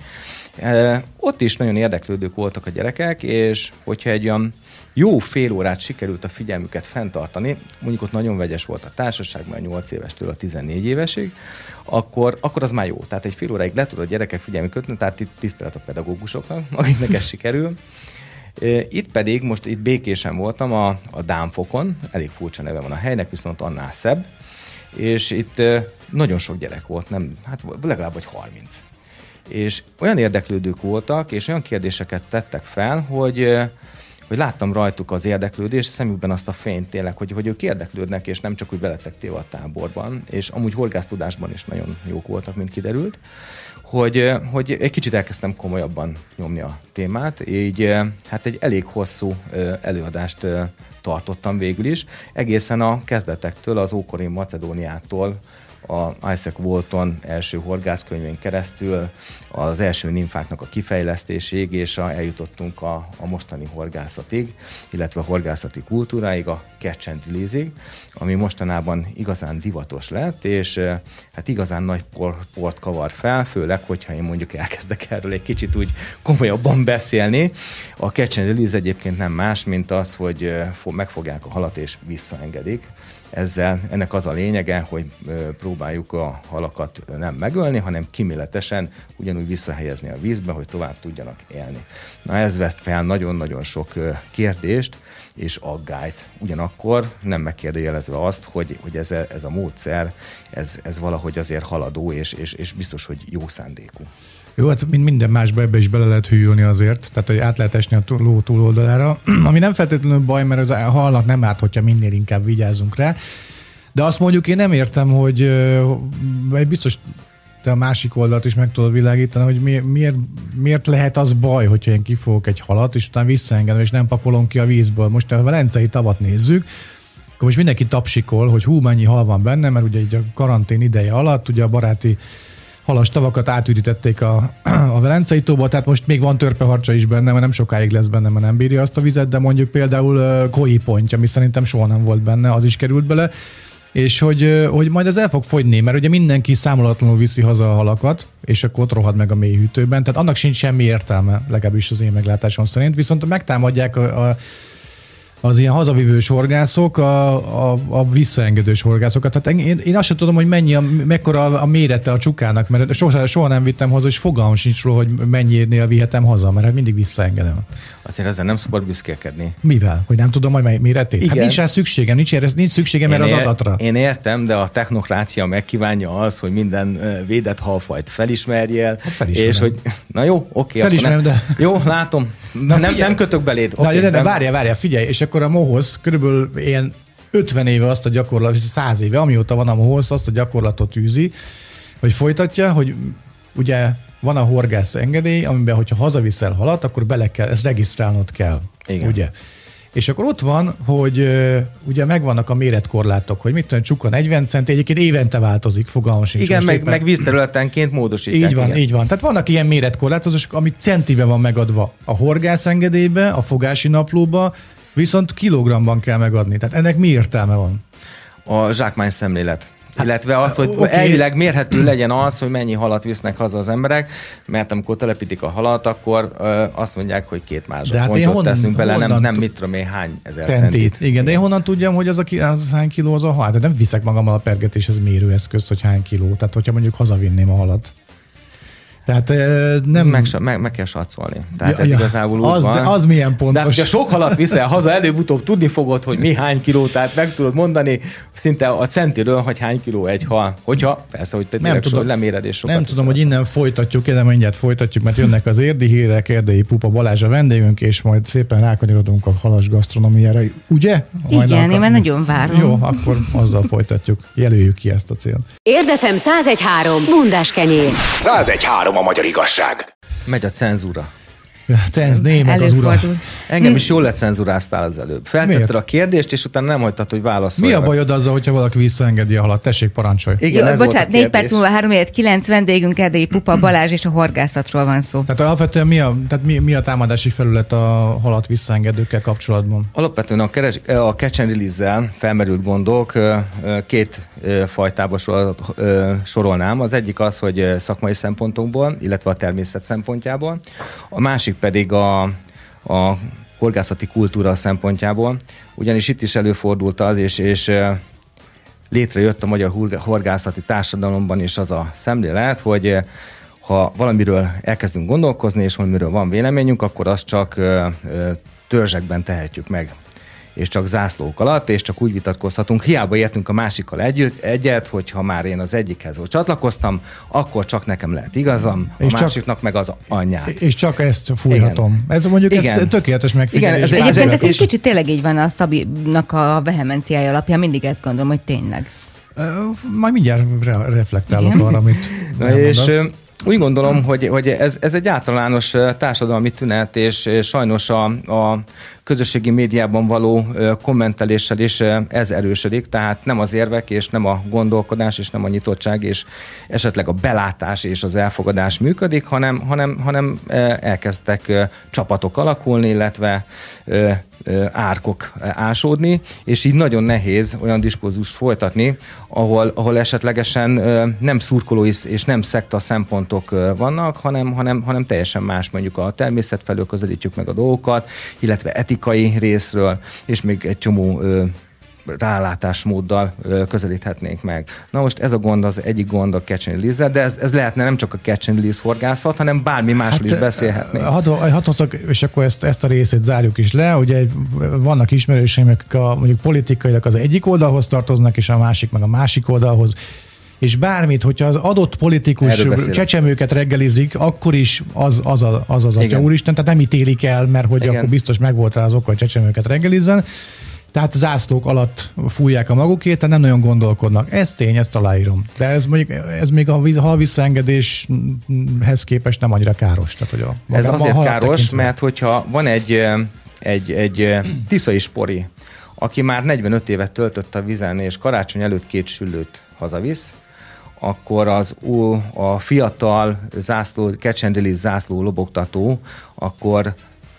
Ott is nagyon érdeklődők voltak a gyerekek, és hogyha egy olyan jó fél órát sikerült a figyelmüket fenntartani, mondjuk ott nagyon vegyes volt a társaság, már 8 évestől a 14 évesig, akkor, akkor az már jó. Tehát egy fél óráig le tudod a gyerekek figyelmüket kötni, tehát itt tisztelet a pedagógusoknak, <laughs> akiknek ez sikerül. Itt pedig, most itt békésen voltam a, a Dámfokon, elég furcsa neve van a helynek, viszont annál szebb, és itt nagyon sok gyerek volt, nem, hát legalább vagy 30 és olyan érdeklődők voltak, és olyan kérdéseket tettek fel, hogy hogy láttam rajtuk az érdeklődést, szemükben azt a fényt tényleg, hogy, hogy ők érdeklődnek, és nem csak úgy beletek téve a táborban, és amúgy horgásztudásban is nagyon jók voltak, mint kiderült, hogy, hogy egy kicsit elkezdtem komolyabban nyomni a témát, így hát egy elég hosszú előadást tartottam végül is, egészen a kezdetektől, az ókori Macedóniától, a Isaac Walton első horgászkönyvén keresztül az első nimfáknak a kifejlesztéséig, és a, eljutottunk a, a mostani horgászatig, illetve a horgászati kultúráig, a catch and release ami mostanában igazán divatos lett, és hát igazán nagy por, port kavar fel, főleg, hogyha én mondjuk elkezdek erről egy kicsit úgy komolyabban beszélni. A catch and release egyébként nem más, mint az, hogy megfogják a halat és visszaengedik ezzel ennek az a lényege, hogy próbáljuk a halakat nem megölni, hanem kiméletesen ugyanúgy visszahelyezni a vízbe, hogy tovább tudjanak élni. Na ez vett fel nagyon-nagyon sok kérdést és aggályt. Ugyanakkor nem megkérdőjelezve azt, hogy, hogy ez, a, ez a módszer, ez, ez valahogy azért haladó, és, és, és biztos, hogy jó szándékú. Jó, hát minden másba ebbe is bele lehet hűlni azért, tehát hogy át lehet esni a ló túloldalára, <clears throat> ami nem feltétlenül baj, mert a halnak nem árt, hogyha minél inkább vigyázunk rá. De azt mondjuk én nem értem, hogy egy biztos te a másik oldalt is meg tudod világítani, hogy mi, miért, miért lehet az baj, hogyha én kifogok egy halat, és utána visszaengedem, és nem pakolom ki a vízből. Most a velencei tavat nézzük, akkor most mindenki tapsikol, hogy hú, mennyi hal van benne, mert ugye így a karantén ideje alatt, ugye a baráti halas tavakat átürítették a, <clears throat> a Velencei tóba, tehát most még van törpeharcsa is benne, mert nem sokáig lesz benne, mert nem bírja azt a vizet, de mondjuk például koi pontja, ami szerintem soha nem volt benne, az is került bele, és hogy, hogy majd ez el fog fogyni, mert ugye mindenki számolatlanul viszi haza a halakat, és akkor ott rohad meg a mélyhűtőben, tehát annak sincs semmi értelme, legalábbis az én meglátásom szerint, viszont megtámadják a, a az ilyen hazavívős horgászok, a, a, a visszaengedős horgászokat. Tehát én, én azt sem tudom, hogy mennyi a, mekkora a, a mérete a csukának, mert soha, soha nem vittem haza, és fogalmam sincs róla, hogy mennyinél vihetem haza, mert hát mindig visszaengedem. Azért ezzel nem szabad büszkélkedni. Mivel? Hogy nem tudom, hogy méretét? Hát Igen. Hát nincs rá szükségem, nincs, nincs szükségem erre az adatra. Én értem, de a technokrácia megkívánja az, hogy minden védett halfajt felismerjél. Hát és hogy, na jó, oké. Felismerem, de... Jó, látom. Na, nem, nem kötök beléd. Okay, de, de, de, várjál, várjál, figyelj, és akkor a mohoz körülbelül ilyen 50 éve azt a gyakorlat, 100 éve, amióta van a mohoz, azt a gyakorlatot űzi, Hogy folytatja, hogy ugye van a horgász engedély, amiben, hogyha hazaviszel halat, akkor bele kell, ezt regisztrálnod kell. Igen. Ugye? És akkor ott van, hogy ugye megvannak a méretkorlátok, hogy mit tudom, csuka 40 cent, egyébként évente változik, fogalmam sincs. Igen, meg, éppen. meg vízterületenként módosítják. Így van, igen. így van. Tehát vannak ilyen méretkorlátozások, amit centibe van megadva a horgászengedélybe, a fogási naplóba, viszont kilogramban kell megadni. Tehát ennek mi értelme van? A zsákmány szemlélet. Hát, illetve az, hogy okay. elvileg mérhető legyen az, hogy mennyi halat visznek haza az emberek, mert amikor telepítik a halat, akkor ö, azt mondják, hogy két másodpontot hát teszünk bele, nem, nem mit tudom én hány ezer centit. centit. Igen, de én honnan tudjam, hogy az, a, az hány kiló az a hal? Tehát nem viszek magammal a pergetéshez mérőeszközt, hogy hány kiló. Tehát, hogyha mondjuk hazavinném a halat. Tehát nem... Meg, meg, meg kell satszolni. Tehát ja, ez ja, igazából az, van. De az milyen pontos. De ha sok halat viszel <laughs> haza, előbb-utóbb tudni fogod, hogy mi hány kiló, tehát meg tudod mondani szinte a centiről, hogy hány kiló egy hal. Hogyha, persze, hogy te nem tudom, leméred és sokat Nem tudom, hogy innen folytatjuk, de mindjárt folytatjuk, mert jönnek az érdi hírek, Erdei Pupa Balázs a vendégünk, és majd szépen rákanyarodunk a halas gasztronómiára. Ugye? Hajnalka? Igen, én már nagyon várom. Jó, akkor azzal folytatjuk. Jelöljük ki ezt a célt. Érdefem 1013. Bundás kenyér. 1013 a magyar igazság. Megy a cenzúra. <laughs> Cenz, meg az ura. Engem is jól lecenzuráztál az előbb. Feltetted a kérdést, és utána nem hagytad, hogy válaszolj. Mi a bajod azzal, hogyha valaki visszaengedi a halat? Tessék, parancsolj. Igen, Jó, bocsánat, négy perc múlva 3 kilenc vendégünk Erdélyi Pupa Balázs és a horgászatról van szó. Tehát alapvetően mi a, tehát mi, mi a támadási felület a halat visszaengedőkkel kapcsolatban? Alapvetően a, keres, a catch and release felmerült gondok két fajtába sorolnám. Az egyik az, hogy szakmai szempontokból, illetve a természet szempontjából. A másik pedig a, a horgászati kultúra szempontjából, ugyanis itt is előfordult az, és, és létrejött a magyar horgászati társadalomban is az a szemlélet, hogy ha valamiről elkezdünk gondolkozni, és valamiről van véleményünk, akkor azt csak törzsekben tehetjük meg és csak zászlók alatt, és csak úgy vitatkozhatunk. Hiába értünk a másikkal együtt, egyet, hogyha már én az egyikhez csatlakoztam, akkor csak nekem lehet igazam, a és másiknak csak, meg az anyját. És csak ezt fújhatom. Igen. Ez mondjuk Igen. Ez tökéletes megfigyelés. Igen, ez Egyébként ez egy kicsit tényleg így van a Szabinak a vehemenciája alapján, mindig ezt gondolom, hogy tényleg. Majd mindjárt re- reflektálok Igen. arra, amit Na és úgy gondolom, hogy, hogy ez, ez egy általános társadalmi tünet, és, és sajnos a, a közösségi médiában való kommenteléssel is ez erősödik, tehát nem az érvek, és nem a gondolkodás, és nem a nyitottság, és esetleg a belátás és az elfogadás működik, hanem, hanem, hanem elkezdtek csapatok alakulni, illetve árkok ásódni, és így nagyon nehéz olyan diskurzust folytatni, ahol, ahol esetlegesen nem szurkolói és nem szekta szempontok vannak, hanem, hanem, hanem teljesen más mondjuk a természet felől közelítjük meg a dolgokat, illetve etikai részről, és még egy csomó rálátásmóddal közelíthetnénk meg. Na most ez a gond az egyik gond a catch and release de ez, ez lehetne nem csak a catch and release horgászat, hanem bármi másról hát, is beszélhetnénk. Hadd és akkor ezt, ezt a részét zárjuk is le. Ugye vannak ismerőseim, akik a, mondjuk politikailag az egyik oldalhoz tartoznak, és a másik meg a másik oldalhoz és bármit, hogyha az adott politikus csecsemőket reggelizik, akkor is az az, az, az, az atya úristen, tehát nem ítélik el, mert hogy Igen. akkor biztos megvolt rá az oka, hogy csecsemőket reggelizzen. Tehát zászlók alatt fújják a magukét, tehát nem nagyon gondolkodnak. Ez tény, ezt aláírom. De ez mondjuk, ez még a hal visszaengedéshez képest nem annyira káros. Tehát, hogy a, ez azért a káros, tekintve. mert hogyha van egy, egy, egy tiszai spori, aki már 45 évet töltött a vizen, és karácsony előtt két süllőt hazavisz, akkor az a fiatal zászló, kecsendeli zászló lobogtató, akkor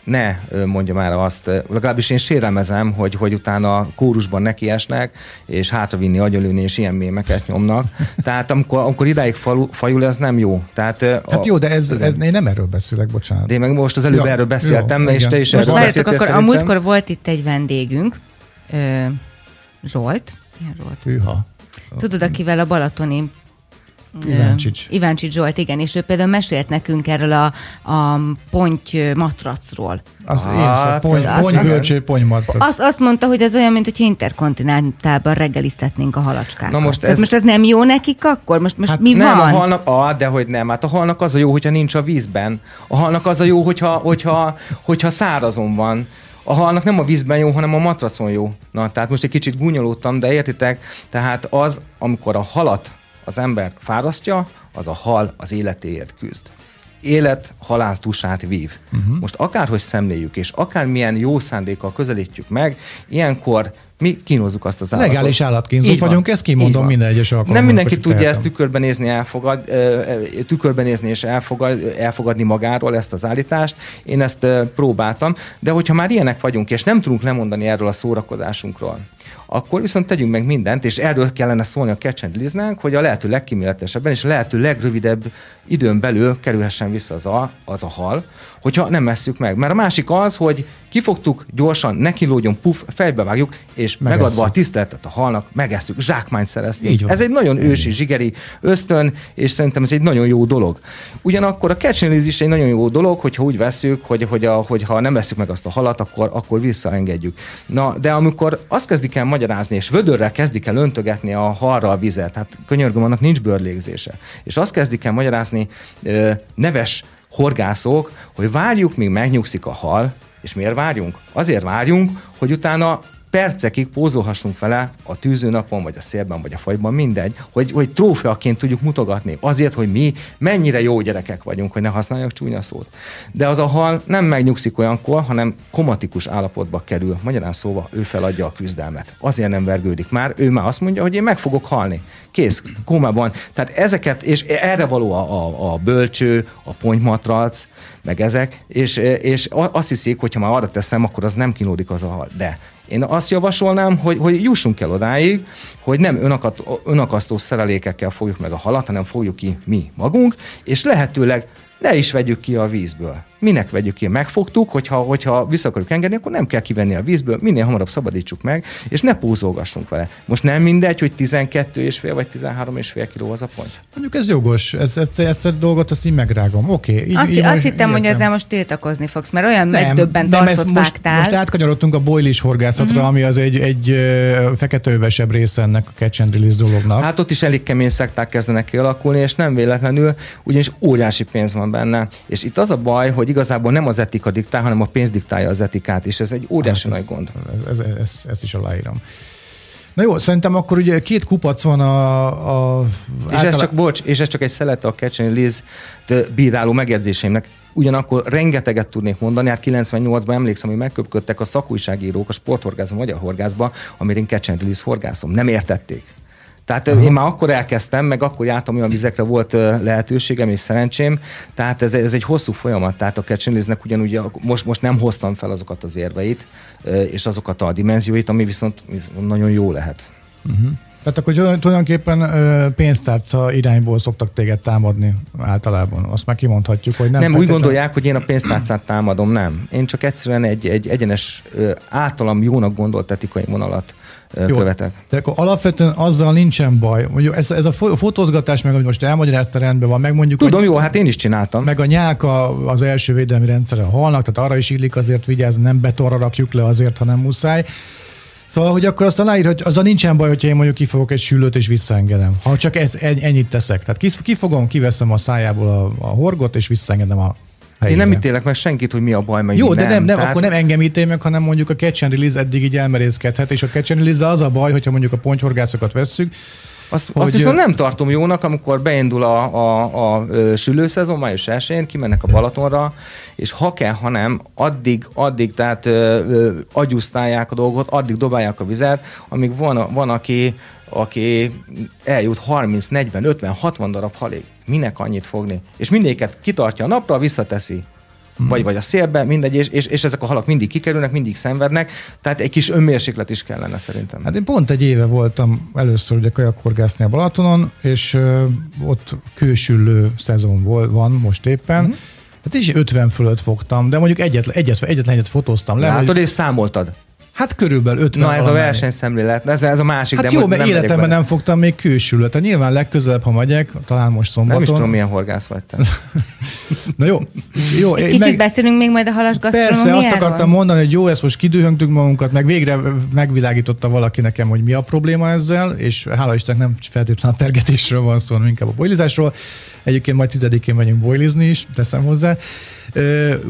ne mondja már azt, legalábbis én sérelmezem, hogy, hogy utána kórusban nekiesnek, és hátravinni, agyalőni, és ilyen mémeket nyomnak. Tehát amikor, amikor idáig falu, fajul, ez nem jó. Tehát, hát a, jó, de ez, ez, én nem erről beszélek, bocsánat. De én meg most az előbb ja, erről beszéltem, jó, és igen. te is most erről beszéltél akkor A múltkor volt itt egy vendégünk, Zsolt. Ilyen Zsolt. Hűha. Tudod, akivel a Balatoni Iváncsics. Iváncsics Zsolt, igen, és ő például mesélt nekünk erről a, a ponty matracról. Az ah, én szó, pony, ponty ponty matrac. Azt, azt mondta, hogy ez olyan, mint hogy interkontinentálban reggeliztetnénk a halacskát. Na most ez... most ez nem jó nekik akkor? Most, most hát mi nem, van? a halnak, ah, de hogy nem. Hát a halnak az a jó, hogyha nincs a vízben. A halnak az a jó, hogyha, hogyha, hogyha szárazon van a halnak nem a vízben jó, hanem a matracon jó. Na, tehát most egy kicsit gúnyolódtam, de értitek? Tehát az, amikor a halat az ember fárasztja, az a hal az életéért küzd élet halál tusát vív. Uh-huh. Most akárhogy szemléljük, és akármilyen jó szándékkal közelítjük meg, ilyenkor mi kínozzuk azt az állatot. Legális állatkínzók vagyunk, ezt kimondom minden egyes alkalommal. Nem mindenki tudja tehetem. ezt tükörben nézni, elfogad, tükörben nézni és elfogad, elfogadni magáról ezt az állítást. Én ezt próbáltam, de hogyha már ilyenek vagyunk, és nem tudunk lemondani erről a szórakozásunkról, akkor viszont tegyünk meg mindent, és erről kellene szólni a catch and hogy a lehető legkíméletesebben és a lehető legrövidebb időn belül kerülhessen vissza az a, az a hal, hogyha nem messzük meg. Mert a másik az, hogy kifogtuk, gyorsan, nekilódjon, puf, fejbe vágjuk, és Megesszük. megadva a tiszteletet a halnak, megesszük, zsákmányt szereztünk. Ez egy nagyon ősi, zsigeri ösztön, és szerintem ez egy nagyon jó dolog. Ugyanakkor a catching is egy nagyon jó dolog, hogyha úgy veszük, hogy, hogy a, hogyha nem veszük meg azt a halat, akkor, akkor visszaengedjük. Na, de amikor azt kezdik el magyarázni, és vödörrel kezdik el öntögetni a halra a vizet, hát könyörgöm, annak nincs bőrlégzése. És azt kezdik el magyarázni neves horgászok, hogy várjuk, míg megnyugszik a hal, és miért várjunk? Azért várjunk, hogy utána percekig pózolhassunk vele a tűzőnapon, vagy a szélben, vagy a fagyban, mindegy, hogy, hogy trófeaként tudjuk mutogatni. Azért, hogy mi mennyire jó gyerekek vagyunk, hogy ne használjak csúnya szót. De az a hal nem megnyugszik olyankor, hanem komatikus állapotba kerül. Magyarán szóval ő feladja a küzdelmet. Azért nem vergődik már, ő már azt mondja, hogy én meg fogok halni. Kész, kómában. Tehát ezeket, és erre való a, a, a bölcső, a pontymatrac, meg ezek, és, és azt hiszik, hogy ha már arra teszem, akkor az nem kínódik az a hal. De én azt javasolnám, hogy, hogy jussunk el odáig, hogy nem önakasztó szerelékekkel fogjuk meg a halat, hanem fogjuk ki mi magunk, és lehetőleg ne is vegyük ki a vízből. Minek vegyük ki? Megfogtuk, hogyha, hogyha vissza akarjuk engedni, akkor nem kell kivenni a vízből, minél hamarabb szabadítsuk meg, és ne pózolgassunk vele. Most nem mindegy, hogy 12 és fél vagy 13 és fél kiló az a pont. Mondjuk ez jogos, ezt, ezt, ezt a dolgot azt így megrágom. Oké. Okay, azt, így azt hittem, hogy ezzel most tiltakozni fogsz, mert olyan nem, megdöbben nem, ezt most, vágtál. most átkanyarodtunk a boilis horgászatra, uh-huh. ami az egy, egy feketővesebb része ennek a catch and release dolognak. Hát ott is elég kemény szekták kezdenek kialakulni, és nem véletlenül, ugyanis óriási pénz van benne. És itt az a baj, hogy igazából nem az etika diktál, hanem a pénz diktálja az etikát, és ez egy óriási hát ez, nagy gond. Ez, ez, ez, ezt is aláírom. Na jó, szerintem akkor ugye két kupac van a... a és általán... ez csak, bocs, és ez csak egy szelete a Catch Liz bíráló megjegyzéseimnek. Ugyanakkor rengeteget tudnék mondani, hát 98-ban emlékszem, hogy megköpködtek a szakújságírók a sporthorgászban, magyar horgászba, amiért én Catch Liz horgászom. Nem értették. Tehát Aha. én már akkor elkezdtem, meg akkor jártam olyan vizekre, volt lehetőségem és szerencsém, tehát ez, ez egy hosszú folyamat, tehát a Catchinliznek ugyanúgy most, most nem hoztam fel azokat az érveit, és azokat a dimenzióit, ami viszont nagyon jó lehet. Uh-huh. Tehát akkor tulajdonképpen pénztárca irányból szoktak téged támadni általában. Azt már kimondhatjuk, hogy nem. Nem, úgy gondolják, hogy én a pénztárcát támadom, nem. Én csak egyszerűen egy, egy egyenes, általam jónak gondolt etikai vonalat jó, követek. De akkor alapvetően azzal nincsen baj. Mondjuk ez, ez a fotózgatás, meg hogy most elmagyarázta rendben van, meg mondjuk... Tudom, jó, hát én is csináltam. Meg a nyálka az első védelmi rendszere halnak, tehát arra is illik azért vigyázni, nem betonra rakjuk le azért, ha nem muszáj. Szóval, hogy akkor azt aláír, hogy a nincsen baj, hogyha én mondjuk kifogok egy sülőt és visszaengedem. Ha csak ez, ennyit teszek. Tehát kifogom, kiveszem a szájából a, a horgot és visszaengedem a. Én nem ítélek meg senkit, hogy mi a baj, meg Jó, de nem, nem, nem tehát... akkor nem engem ítél meg, hanem mondjuk a catch and release eddig így elmerészkedhet, és a catch and release az a baj, hogyha mondjuk a pontyhorgászokat vesszük, azt, hogy... azt viszont nem tartom jónak, amikor beindul a, a, a, sülőszezon, május 1 kimennek a Balatonra, és ha kell, ha nem, addig, addig tehát ö, ö, agyusztálják a dolgot, addig dobálják a vizet, amíg van, van aki aki eljut 30, 40, 50, 60 darab halig. Minek annyit fogni? És mindéket kitartja a napra, visszateszi. Hmm. Vagy, vagy a szélbe, mindegy, és, és, és ezek a halak mindig kikerülnek, mindig szenvednek, tehát egy kis önmérséklet is kellene szerintem. Hát én pont egy éve voltam először ugye kajakhorgászni a Balatonon, és ö, ott kősüllő szezon vol, van most éppen, hmm. Hát is 50 fölött fogtam, de mondjuk egyetlen, egyetlen, egyetlen egyet fotóztam le. Látod, hogy... és számoltad. Hát körülbelül 50 Na ez a versenyszemlélet, ez, ez a másik. Hát de jó, mert életemben nem fogtam még külsülőt. Tehát nyilván legközelebb, ha megyek, talán most szombaton. Nem is tudom, milyen horgász vagy te. <laughs> Na jó. jó Egy kicsit meg... beszélünk még majd a halas Persze, azt akartam mondani, hogy jó, ezt most kidühöntünk magunkat, meg végre megvilágította valaki nekem, hogy mi a probléma ezzel, és hála Istennek nem feltétlenül a tergetésről van szó, hanem inkább a boilizásról. Egyébként majd tizedikén megyünk boilizni is, teszem hozzá.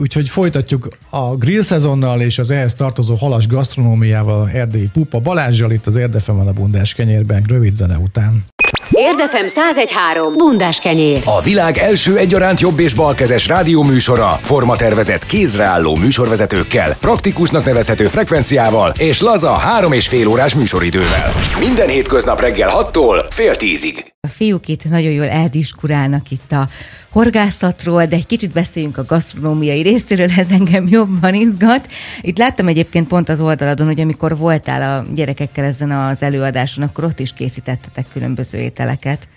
Úgyhogy folytatjuk a grill szezonnal és az ehhez tartozó halas gasztronómiával Erdélyi Pupa Balázsjal itt az Érdefem a Bundás kenyérben rövid zene után. Érdefem 1013. Bundás kenyér. A világ első egyaránt jobb és balkezes rádióműsora, formatervezett kézreálló műsorvezetőkkel, praktikusnak nevezhető frekvenciával és laza három és fél órás műsoridővel. Minden hétköznap reggel 6-tól fél tízig. Fiúk itt nagyon jól eldiskurálnak itt a horgászatról, de egy kicsit beszéljünk a gasztronómiai részéről, ez engem jobban izgat. Itt láttam egyébként pont az oldaladon, hogy amikor voltál a gyerekekkel ezen az előadáson, akkor ott is készítettetek különböző ételeket.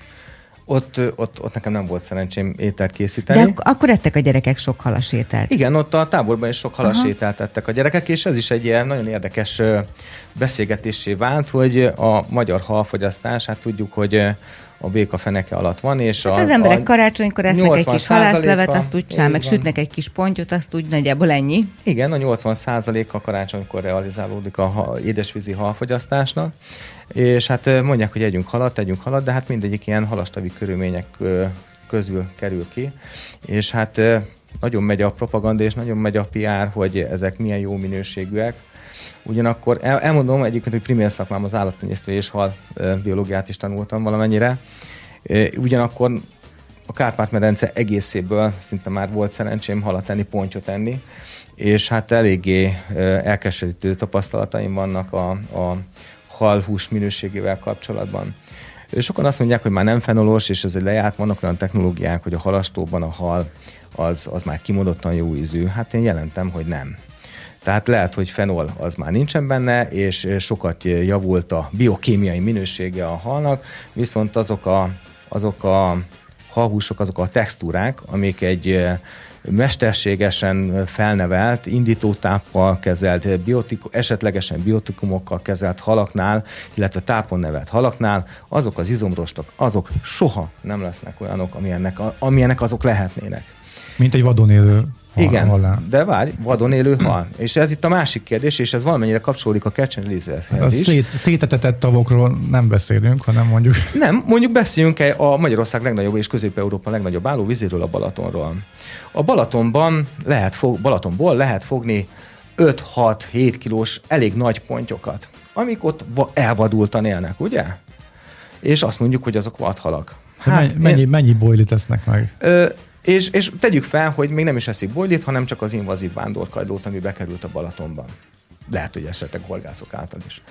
Ott, ott, ott nekem nem volt szerencsém ételt készíteni. De ak- akkor ettek a gyerekek sok halas ételt. Igen, ott a táborban is sok halas Aha. ételt ettek a gyerekek, és ez is egy ilyen nagyon érdekes beszélgetésé vált, hogy a magyar halfogyasztás, hát tudjuk, hogy a béka feneke alatt van. És hát a, az emberek a karácsonykor esznek egy kis halászlevet, azt úgy csinál, meg sütnek egy kis pontyot, azt úgy nagyjából ennyi. Igen, a 80% a karácsonykor realizálódik a édesvízi halfogyasztásnak, és hát mondják, hogy együnk halat, együnk halat, de hát mindegyik ilyen halastavi körülmények közül kerül ki, és hát nagyon megy a propaganda, és nagyon megy a PR, hogy ezek milyen jó minőségűek, Ugyanakkor el, elmondom egyébként, hogy primér szakmám az állattenyésztő és hal biológiát is tanultam valamennyire. Ugyanakkor a Kárpát-medence egészéből szinte már volt szerencsém halat enni, pontyot enni, és hát eléggé elkeserítő tapasztalataim vannak a, a halhús minőségével kapcsolatban. Sokan azt mondják, hogy már nem fenolos, és ez egy lejárt, vannak olyan technológiák, hogy a halastóban a hal az, az már kimondottan jó ízű. Hát én jelentem, hogy nem. Tehát lehet, hogy fenol az már nincsen benne, és sokat javult a biokémiai minősége a halnak, viszont azok a, azok a halhúsok, azok a textúrák, amik egy mesterségesen felnevelt, indítótáppal kezelt, biotik, esetlegesen biotikumokkal kezelt halaknál, illetve tápon nevelt halaknál, azok az izomrostok, azok soha nem lesznek olyanok, amilyenek, amilyenek azok lehetnének. Mint egy vadon élő Igen, halál. de várj, vadon élő hal. És ez itt a másik kérdés, és ez valamennyire kapcsolódik a and release-hez hát a is. Szét, szétetetett tavokról nem beszélünk, hanem mondjuk... Nem, mondjuk beszéljünk a Magyarország legnagyobb és Közép-Európa legnagyobb állóvizéről, a Balatonról. A Balatonban lehet fog, Balatonból lehet fogni 5-6-7 kilós elég nagy pontyokat, amik ott elvadultan élnek, ugye? És azt mondjuk, hogy azok vadhalak. Hát, mennyi, én... mennyi bojlit tesznek meg? Ö, és, és tegyük fel, hogy még nem is eszik bojlit, hanem csak az invazív vándorkajdót, ami bekerült a Balatonban. Lehet, hogy esetleg horgászok által is.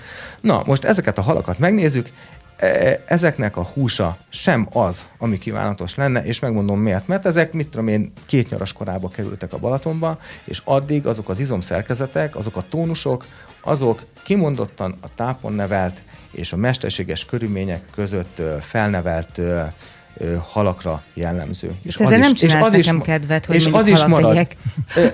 Na, most ezeket a halakat megnézzük, e, ezeknek a húsa sem az, ami kívánatos lenne, és megmondom miért. Mert ezek, mit tudom én, két nyaras korába kerültek a Balatonba, és addig azok az izomszerkezetek, azok a tónusok, azok kimondottan a tápon nevelt és a mesterséges körülmények között felnevelt halakra jellemző. És ezzel nem is, és az nekem is, kedvet, hogy és az is marad.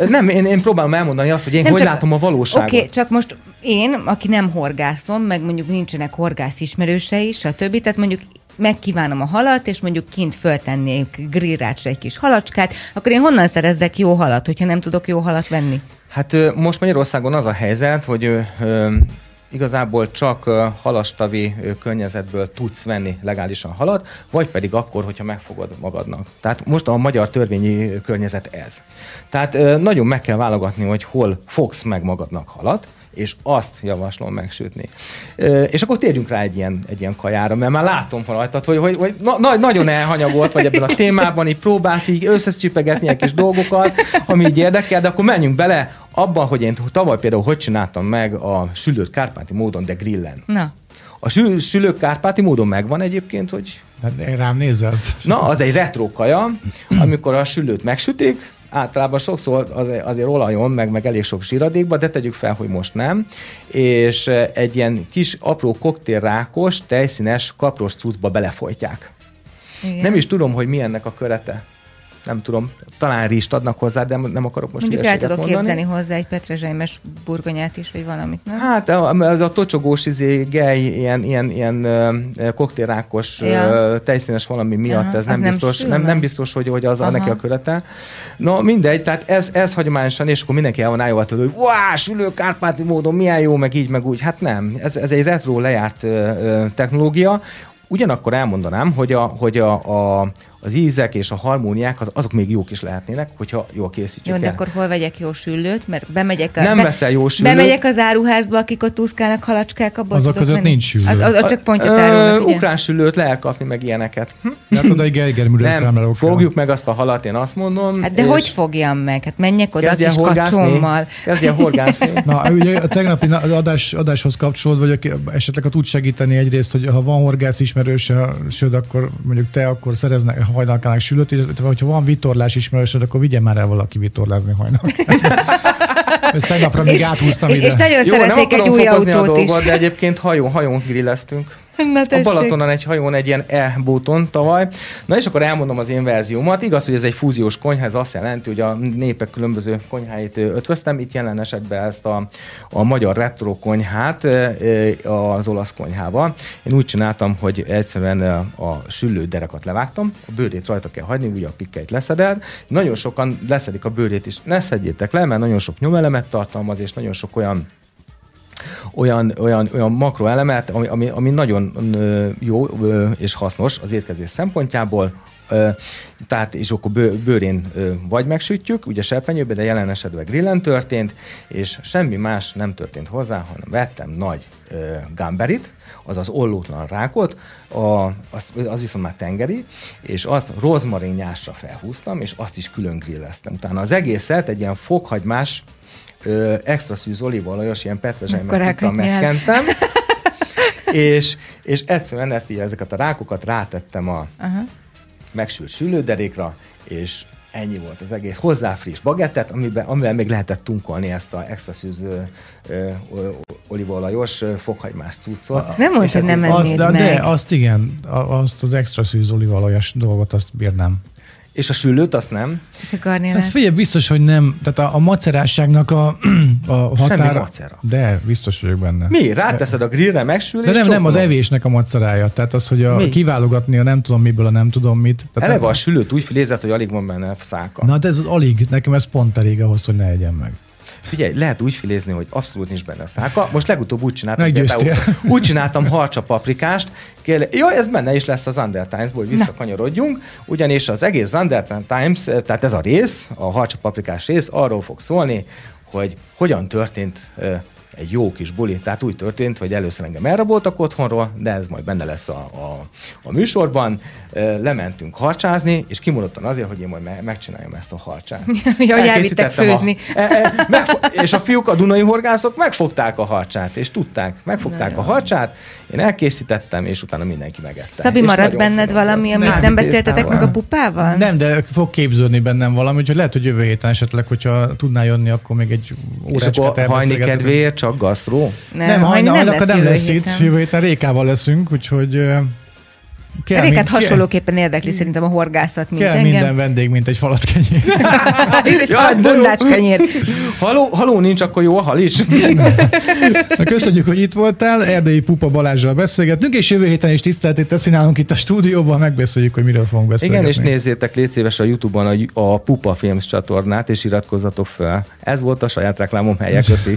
Nem, én, én próbálom elmondani azt, hogy én nem hogy csak, látom a valóságot. Oké, okay, csak most én, aki nem horgászom, meg mondjuk nincsenek horgász ismerősei, stb. Tehát mondjuk megkívánom a halat, és mondjuk kint föltennék grillrácsra egy kis halacskát, akkor én honnan szerezzek jó halat, hogyha nem tudok jó halat venni? Hát most Magyarországon az a helyzet, hogy igazából csak halastavi környezetből tudsz venni legálisan halat, vagy pedig akkor, hogyha megfogod magadnak. Tehát most a magyar törvényi környezet ez. Tehát nagyon meg kell válogatni, hogy hol fogsz meg magadnak halat, és azt javaslom megsütni. És akkor térjünk rá egy ilyen, egy ilyen kajára, mert már látom rajtad, hogy, hogy, hogy na, nagyon elhanyagolt vagy ebben a témában, így próbálsz így összecsipegetni egy kis dolgokat, ami így érdekel, de akkor menjünk bele abban, hogy én tavaly például hogy csináltam meg a sülőt kárpáti módon, de grillen. Na. A sül, sülők kárpáti módon megvan egyébként, hogy... Hát rám nézel. Na, az egy retro kaja, amikor a sülőt megsütik, általában sokszor azért, azért olajon, meg, meg elég sok zsíradékba, de tegyük fel, hogy most nem. És egy ilyen kis apró koktélrákos, tejszínes kapros cuccba belefolytják. Igen. Nem is tudom, hogy mi ennek a körete nem tudom, talán rist adnak hozzá, de nem akarok most Mondjuk el tudok mondani. képzelni hozzá egy petrezselymes burgonyát is, vagy valamit, nem? Hát ez a tocsogós izé, gej, ilyen, ilyen, ilyen koktélrákos ja. tejszínes valami miatt, Aha, ez nem biztos, nem, nem biztos, hogy, hogy az Aha. neki a körete. No, mindegy, tehát ez, ez hagyományosan, és akkor mindenki el van állva hogy wow, sülő kárpáti módon milyen jó, meg így, meg úgy. Hát nem, ez, ez egy retro lejárt technológia. Ugyanakkor elmondanám, hogy a, hogy a, a, az ízek és a harmóniák az, azok még jók is lehetnének, hogyha jól készítjük Jó, de el. akkor hol vegyek jó süllőt? Mert bemegyek a, Nem be, veszel jó süllőt. Bemegyek az áruházba, akik ott úszkálnak halacskák, abban Azok tudok között menni? nincs süllő. Az, az, az csak pontjat Ö, árulnak, ugye? Ukrán süllőt lehet kapni, meg ilyeneket. Hm? Hát oda Nem, fogjuk meg azt a halat, én azt mondom. Hát de hogy fogjam meg? Hát menjek oda kis kacsommal. Kezdjen horgászni. Na, ugye a tegnapi na- adás, adáshoz kapcsolódva, vagy aki esetleg ha tud segíteni egyrészt, hogy ha van horgász ismerősöd, akkor mondjuk te akkor szereznek hajnalkának sülőt, illetve hogyha van vitorlás ismerősöd, akkor vigye már el valaki vitorlázni hajnalkának. <laughs> Ezt tegnapra még És, áthúztam és, ide. és nagyon Jó, nem szeretnék egy új autót is. dolgot, de egyébként hajón, hajón grilleztünk. Na A. Balatonon egy hajón egy ilyen e-bóton tavaly. Na és akkor elmondom az én verziómat. Igaz, hogy ez egy fúziós konyha, ez azt jelenti, hogy a népek különböző konyháit ötvöztem. Itt jelen esetben ezt a, a magyar retro konyhát az olasz konyhával. Én úgy csináltam, hogy egyszerűen a süllő derekat levágtam, a bőrét rajta kell hagyni, ugye a pikkeit leszeded. Nagyon sokan leszedik a bőrét is. Ne szedjétek le, mert nagyon sok nyomelemet tartalmaz, és nagyon sok olyan olyan, olyan, olyan makroelemet, ami, ami, ami nagyon jó és hasznos az étkezés szempontjából. Tehát, és akkor bő, bőrén vagy megsütjük, ugye serpenyőbe, de jelen esetben grillen történt, és semmi más nem történt hozzá, hanem vettem nagy gamberit, azaz ollótlan rákot, a, az, az viszont már tengeri, és azt rozmarinnyásra felhúztam, és azt is külön grilleztem. Utána az egészet egy ilyen fokhagymás ö, extra szűz olívaolajos, ilyen petrezsely meg Akkor cica elkönnyel. megkentem, <laughs> és, és egyszerűen ezt így, ezeket a rákokat rátettem a Aha. megsült sülőderékra, és ennyi volt az egész. Hozzá friss bagettet, amiben, amivel még lehetett tunkolni ezt a extra szűz olívaolajos fokhagymás cuccot. Nem mondd, És hogy nem ennéd Azt, de, meg. de, azt igen, a- azt az extra szűz olívalajos dolgot, azt bírnám. És a sülőt azt nem. És a garnélát? Hát figyelj, biztos, hogy nem. Tehát a, a macerásságnak a, <clears throat> a határa... macera. De, biztos vagyok benne. Mi? Ráteszed a grillre, megsül, De és nem, nem, az evésnek a macerája. Tehát az, hogy a, Mi? kiválogatni a nem tudom miből a nem tudom mit. Tehát Eleve nem- a sülőt úgy filézett, hogy alig van benne szálka. Na, de ez az alig. Nekem ez pont elég ahhoz, hogy ne egyen meg. Figyelj, lehet úgy filézni, hogy abszolút nincs benne szálka. Most legutóbb úgy csináltam, például- úgy csináltam harcsa paprikást, Kér, jó, ez benne is lesz az Under Times-ból, hogy visszakanyarodjunk, ugyanis az egész Under Times, tehát ez a rész, a harcsa paprikás rész arról fog szólni, hogy hogyan történt ö, egy jó kis buli. Tehát úgy történt, hogy először engem elraboltak otthonról, de ez majd benne lesz a, a, a műsorban. Lementünk harcsázni, és kimondottan azért, hogy én majd me- megcsináljam ezt a harcsát. <laughs> Ja, hogy elvittek főzni. A, e, e, megfo- és a fiúk, a dunai horgászok megfogták a harcsát, és tudták, megfogták a harcsát, én elkészítettem, és utána mindenki megette. Szabi, És maradt benned finom valami, amit Názi nem beszéltetek meg a pupával? Nem, de fog képződni bennem valami, úgyhogy lehet, hogy jövő héten esetleg, hogyha tudnál jönni, akkor még egy órácskát hajni kedvéért csak gasztró? Nem, nem hajni nem, nem jövő lesz itt. Jövő héten Rékával leszünk, úgyhogy kell, Rékát mind- hasonlóképpen érdekli szerintem a horgászat, mint kell, kell engem. minden vendég, mint egy falat kenyér. <laughs> Egy <laughs> falat kenyér. Haló, haló nincs, akkor jó a hal is. Na, köszönjük, hogy itt voltál. Erdélyi Pupa Balázsral beszélgetünk, és jövő héten is tiszteltét teszi nálunk itt a stúdióban, megbeszéljük, hogy miről fogunk beszélgetni. Igen, és nézzétek, légy szíves a Youtube-on a, a Pupa Films csatornát, és iratkozzatok fel. Ez volt a saját reklámom helye, köszi.